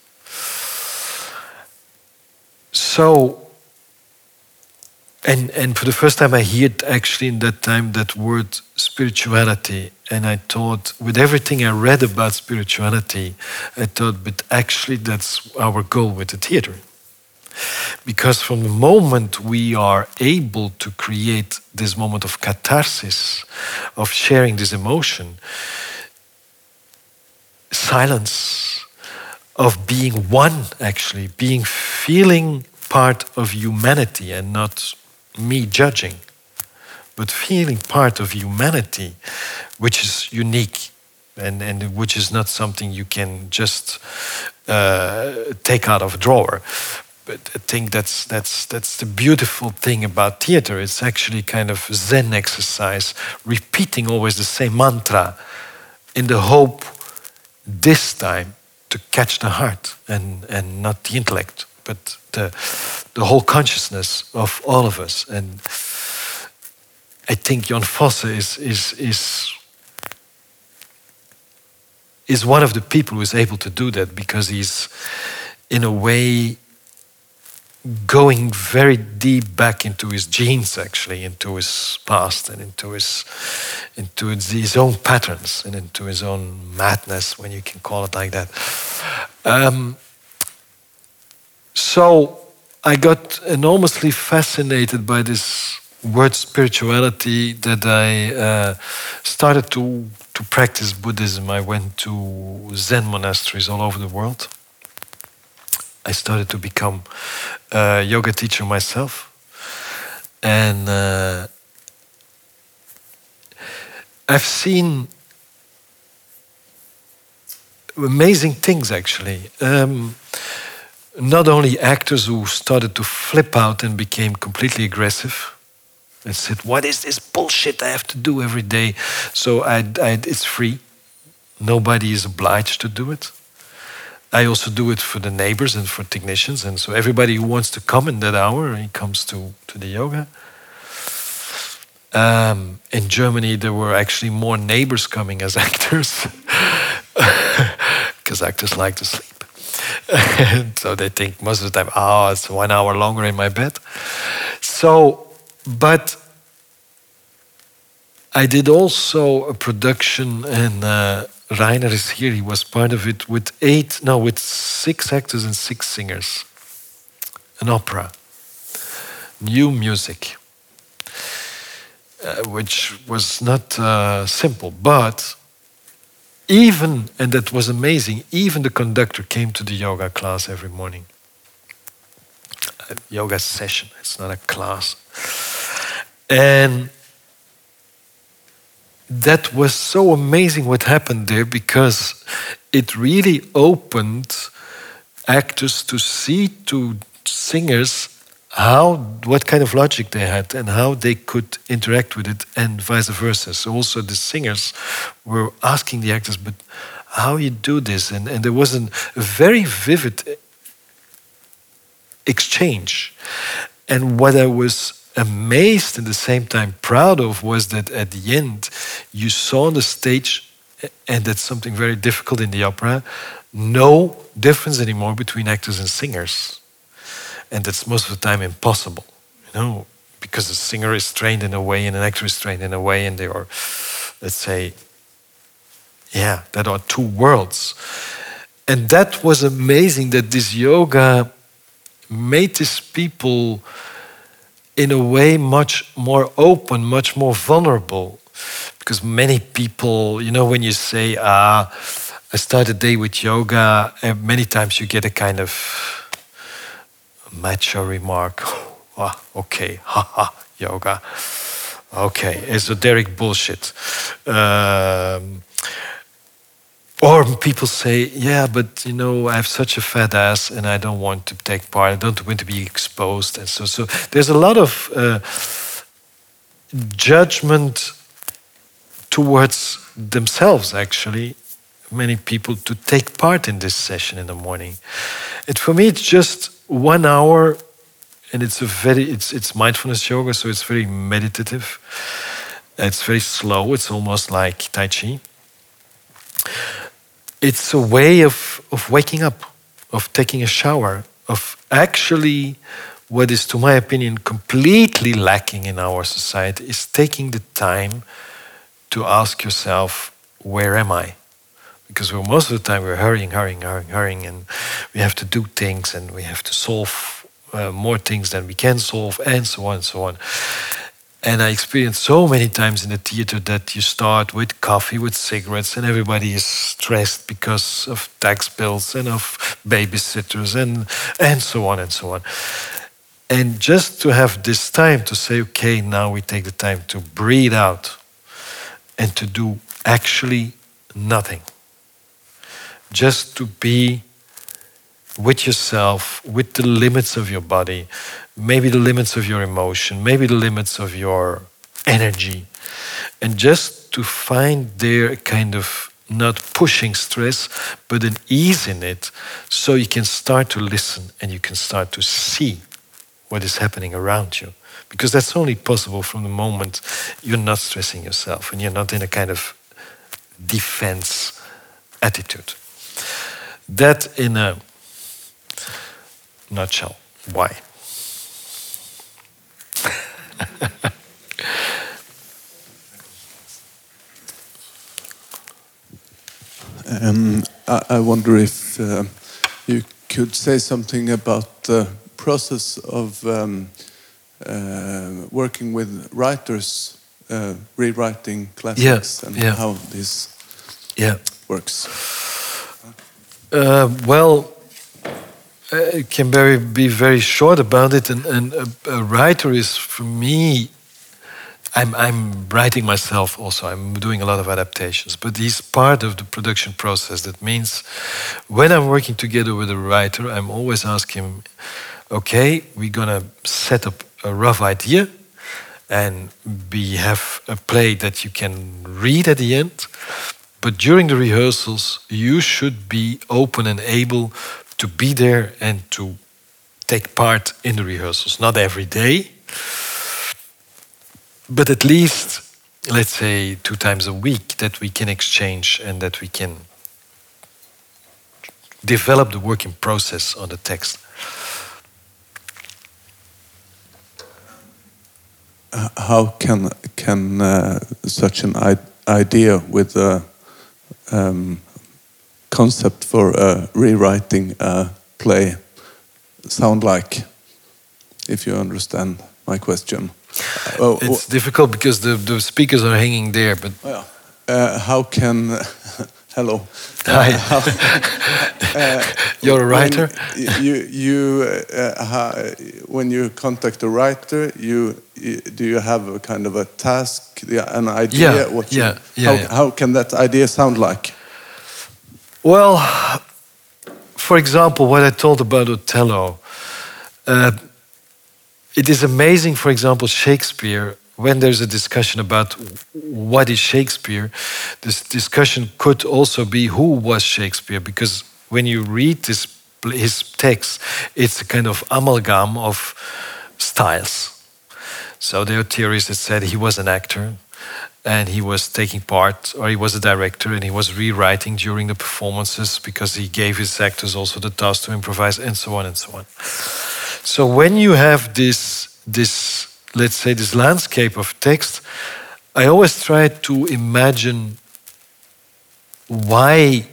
So, and and for the first time, I heard actually in that time that word spirituality, and I thought, with everything I read about spirituality, I thought, but actually, that's our goal with the theater. Because from the moment we are able to create this moment of catharsis, of sharing this emotion, silence, of being one, actually, being feeling part of humanity and not me judging, but feeling part of humanity, which is unique and, and which is not something you can just uh, take out of a drawer but I think that's that's that's the beautiful thing about theater. It's actually kind of Zen exercise, repeating always the same mantra, in the hope this time to catch the heart and and not the intellect, but the the whole consciousness of all of us. And I think Jon Fosse is is is is one of the people who is able to do that because he's in a way going very deep back into his genes, actually, into his past and into his into his own patterns and into his own madness, when you can call it like that. Um, so I got enormously fascinated by this word spirituality that I uh, started to to practice Buddhism. I went to Zen monasteries all over the world. I started to become a yoga teacher myself. And uh, I've seen amazing things actually. Um, not only actors who started to flip out and became completely aggressive and said, What is this bullshit I have to do every day? So I, I, it's free. Nobody is obliged to do it. I also do it for the neighbors and for technicians. And so everybody who wants to come in that hour, he comes to, to the yoga. Um, in Germany, there were actually more neighbors coming as actors because actors like to sleep. so they think most of the time, oh, it's one hour longer in my bed. So, but I did also a production in uh, Rainer is here. He was part of it with eight, no, with six actors and six singers. An opera, new music, uh, which was not uh, simple, but even, and that was amazing, even the conductor came to the yoga class every morning. A yoga session, it's not a class. And that was so amazing what happened there because it really opened actors to see to singers how what kind of logic they had and how they could interact with it and vice versa. So also the singers were asking the actors but how you do this? And, and there was a very vivid exchange. And what i was amazed and at the same time proud of was that at the end you saw on the stage, and that's something very difficult in the opera, no difference anymore between actors and singers. And that's most of the time impossible, you know, because the singer is trained in a way and an actor is trained in a way, and they are, let's say, yeah, that are two worlds. And that was amazing that this yoga made these people in a way much more open, much more vulnerable. Because many people, you know, when you say, ah, I start a day with yoga, and many times you get a kind of macho remark. ah, okay, haha, yoga. Okay, esoteric bullshit. Um, or people say, yeah, but you know, I have such a fat ass and I don't want to take part, I don't want to be exposed. And so, so there's a lot of uh, judgment towards themselves, actually, many people to take part in this session in the morning. And for me, it's just one hour and it's a very it's it's mindfulness yoga, so it's very meditative. It's very slow. It's almost like Tai Chi. It's a way of, of waking up, of taking a shower, of actually what is, to my opinion, completely lacking in our society is taking the time to ask yourself, where am I? Because we're, most of the time we're hurrying, hurrying, hurrying, hurrying, and we have to do things and we have to solve uh, more things than we can solve, and so on and so on. And I experienced so many times in the theater that you start with coffee, with cigarettes, and everybody is stressed because of tax bills and of babysitters and, and so on and so on. And just to have this time to say, okay, now we take the time to breathe out and to do actually nothing. Just to be with yourself, with the limits of your body, maybe the limits of your emotion, maybe the limits of your energy, and just to find there a kind of not pushing stress, but an ease in it, so you can start to listen and you can start to see what is happening around you. Because that's only possible from the moment you're not stressing yourself and you're not in a kind of defense attitude. That, in a nutshell, why? um, I, I, wonder if uh, you could say something about the process of um, uh, working with writers, uh, rewriting classics, yeah, and yeah. how this yeah. works. Uh, well, Uh, I can very, be very short about it. And, and a, a, writer is, for me, I'm, I'm writing myself also. I'm doing a lot of adaptations, but he's part of the production process. That means when I'm working together with a writer, I'm always asking okay, we're going to set up a rough idea and we have a play that you can read at the end. But during the rehearsals, you should be open and able to be there and to take part in the rehearsals. Not every day, but at least, let's say, two times a week that we can exchange and that we can develop the working process on the text. Uh, how can can uh, such an idea with a um, concept for uh, rewriting a play sound like? If you understand my question. Uh, it's difficult because the, the speakers are hanging there, but. Oh, yeah. Uh, how can. hello. Hi. How, uh, You're a writer? You, you, uh, when you contact a writer, you, you, do you have a kind of a task, an idea? Yeah, what you, yeah, yeah, how, yeah. how can that idea sound like? Well, for example, what I told about Othello, uh, it is amazing, for example, Shakespeare, when there's a discussion about what is Shakespeare, this discussion could also be who was Shakespeare, because when you read this, his text, it's a kind of amalgam of styles. So there are theories that said he was an actor, and he was taking part, or he was a director, and he was rewriting during the performances because he gave his actors also the task to improvise, and so on and so on. So when you have this, this let's say, this landscape of text, I always try to imagine why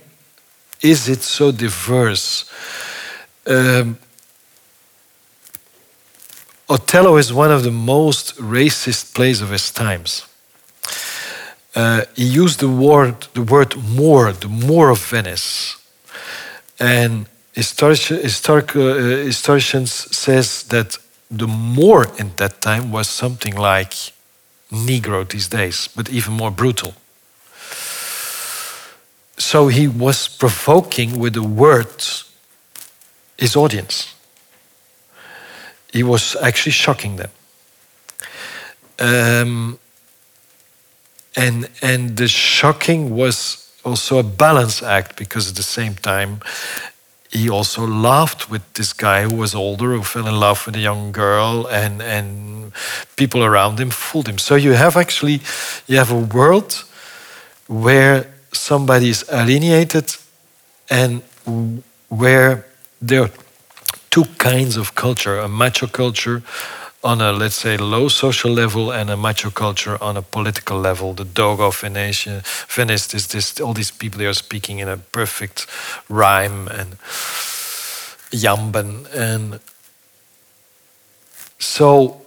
is it so diverse. Um, Othello is one of the most racist plays of his times. Uh, he used the word, the word Moor, the Moor of Venice. And historic, uh, historians says that the Moor in that time was something like Negro these days, but even more brutal. So he was provoking with the words his audience. He was actually shocking them. Um, and, and the shocking was also a balance act because at the same time he also laughed with this guy who was older, who fell in love with a young girl, and and people around him fooled him. So you have actually you have a world where somebody is alienated, and where there are two kinds of culture: a macho culture on a let's say low social level and a macho culture on a political level. The Dogo Venice, Venice is this all these people they are speaking in a perfect rhyme and jamben and so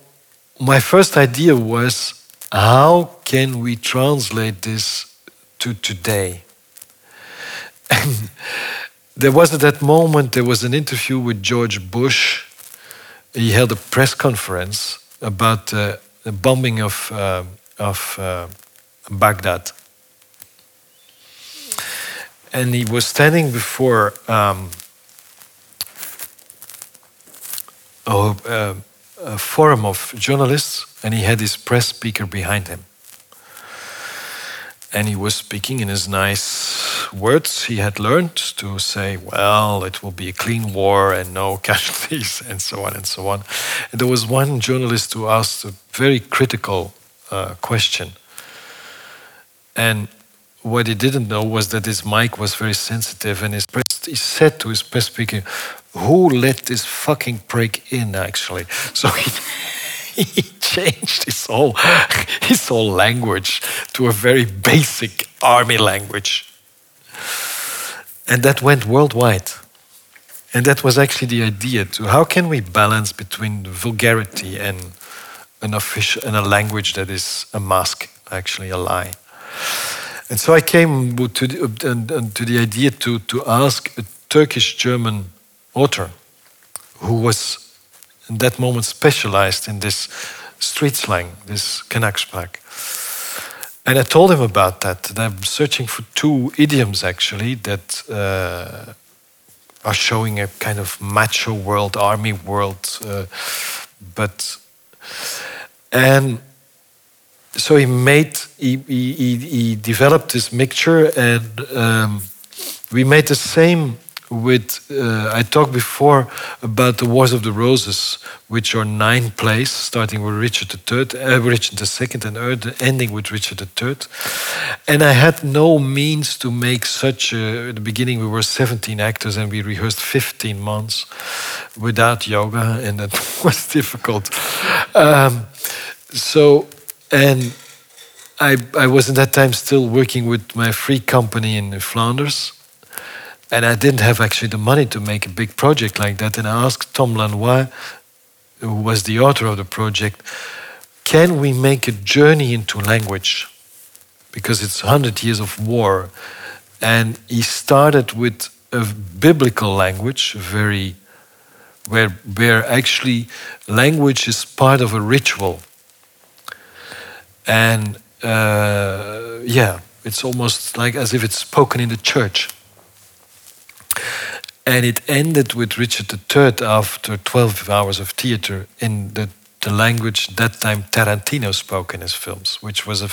my first idea was how can we translate this to today? And there was at that moment there was an interview with George Bush he held a press conference about uh, the bombing of, uh, of uh, Baghdad. And he was standing before um, a, uh, a forum of journalists, and he had his press speaker behind him. And he was speaking in his nice words he had learned to say, well, it will be a clean war and no casualties, and so on and so on. And there was one journalist who asked a very critical uh, question. And what he didn't know was that his mic was very sensitive, and his press, he said to his press speaker, Who let this fucking prick in, actually? So he he changed his whole, his whole language to a very basic army language. And that went worldwide. And that was actually the idea to how can we balance between vulgarity and an official and a language that is a mask, actually a lie. And so I came to the, uh, to the idea to, to ask a Turkish German author who was in that moment specialized in this street slang, this Kanaksprak. And I told him about that. that I'm searching for two idioms actually that uh, are showing a kind of macho world, army world, uh, but and so he made he, he, he developed this mixture and um, we made the same with uh, I talked before about the Wars of the Roses, which are nine plays, starting with Richard III, uh, Richard II, and ending with Richard III. And I had no means to make such. A, at the beginning, we were 17 actors, and we rehearsed 15 months without yoga, and that was difficult. Um, so, and I, I was at that time still working with my free company in Flanders and I didn't have actually the money to make a big project like that. And I asked Tom Lanoye, who was the author of the project, can we make a journey into language? Because it's 100 years of war. And he started with a biblical language, very where where actually language is part of a ritual. And uh, yeah, it's almost like as if it's spoken in the church. And it ended with Richard III after 12 hours of theater in the, the language that time Tarantino spoke in his films, which was a,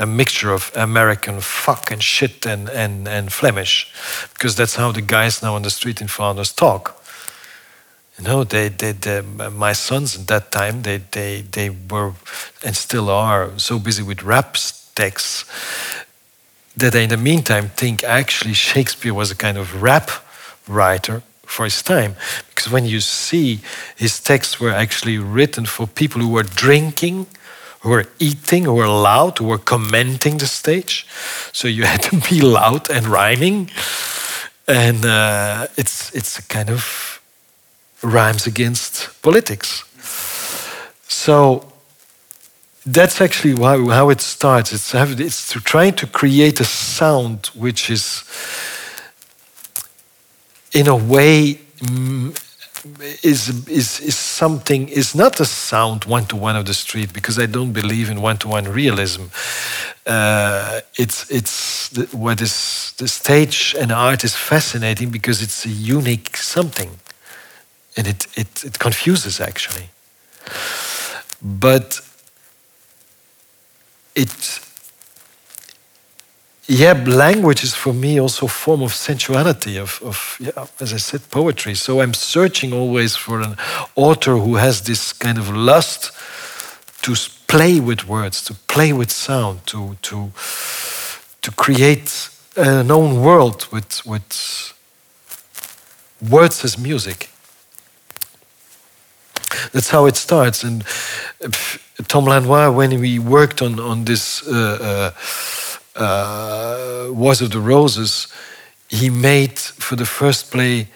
a mixture of American fuck and shit and, and, and Flemish, because that's how the guys now on the street in Flanders talk. You know, they, they, they, my sons at that time, they, they, they were and still are so busy with rap texts that they, in the meantime, think actually Shakespeare was a kind of rap writer for his time. Because when you see his texts were actually written for people who were drinking, who were eating, who were loud, who were commenting the stage. So you had to be loud and rhyming. And uh, it's, it's a kind of rhymes against politics. So that's actually how, how it starts. It's, it's to try to create a sound which is in a way mm, is, is, is something, is not a sound one to one of the street because I don't believe in one to one realism. Uh, it's it's the, what is the stage and art is fascinating because it's a unique something and it, it, it confuses actually. But it yeah, language is for me also a form of sensuality, of, of yeah, as I said, poetry. So I'm searching always for an author who has this kind of lust to play with words, to play with sound, to to to create an own world with with words as music. That's how it starts. And uh, Tom Lanoye, when we worked on on this. Uh, uh, uh, Wars of the Roses, he made for the first play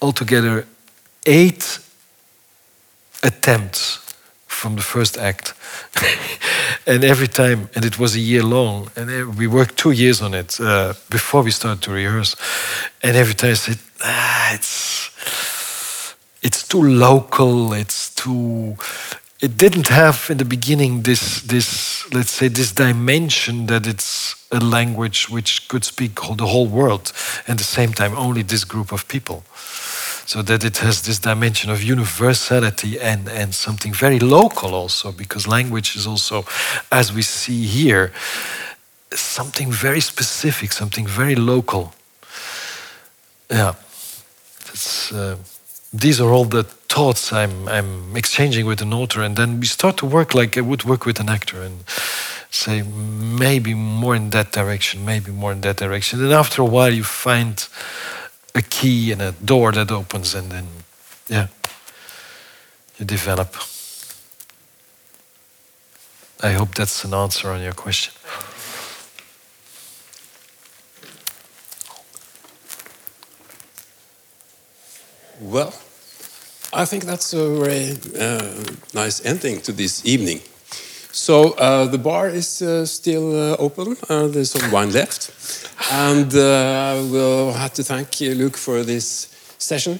altogether eight attempts from the first act. and every time, and it was a year long, and we worked two years on it uh, before we started to rehearse. And every time I said, ah, it's, it's too local, it's too it didn't have in the beginning this this let's say this dimension that it's a language which could speak the whole world and at the same time only this group of people. So that it has this dimension of universality and and something very local also because language is also as we see here something very specific something very local. Yeah. It's uh, these are all the thoughts I'm, I'm exchanging with an author, and then we start to work like I would work with an actor and say maybe more in that direction, maybe more in that direction. And after a while, you find a key and a door that opens, and then, yeah, you develop. I hope that's an answer on your question. Well, I think that's a very uh, nice ending to this evening. So uh, the bar is uh, still uh, open. Uh, there's some wine left, and uh, we'll have to thank you Luk for this session.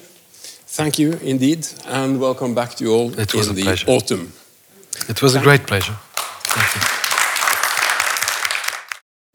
Thank you indeed, and welcome back to you all it was in a the pleasure. autumn. It was a great pleasure. Thank you.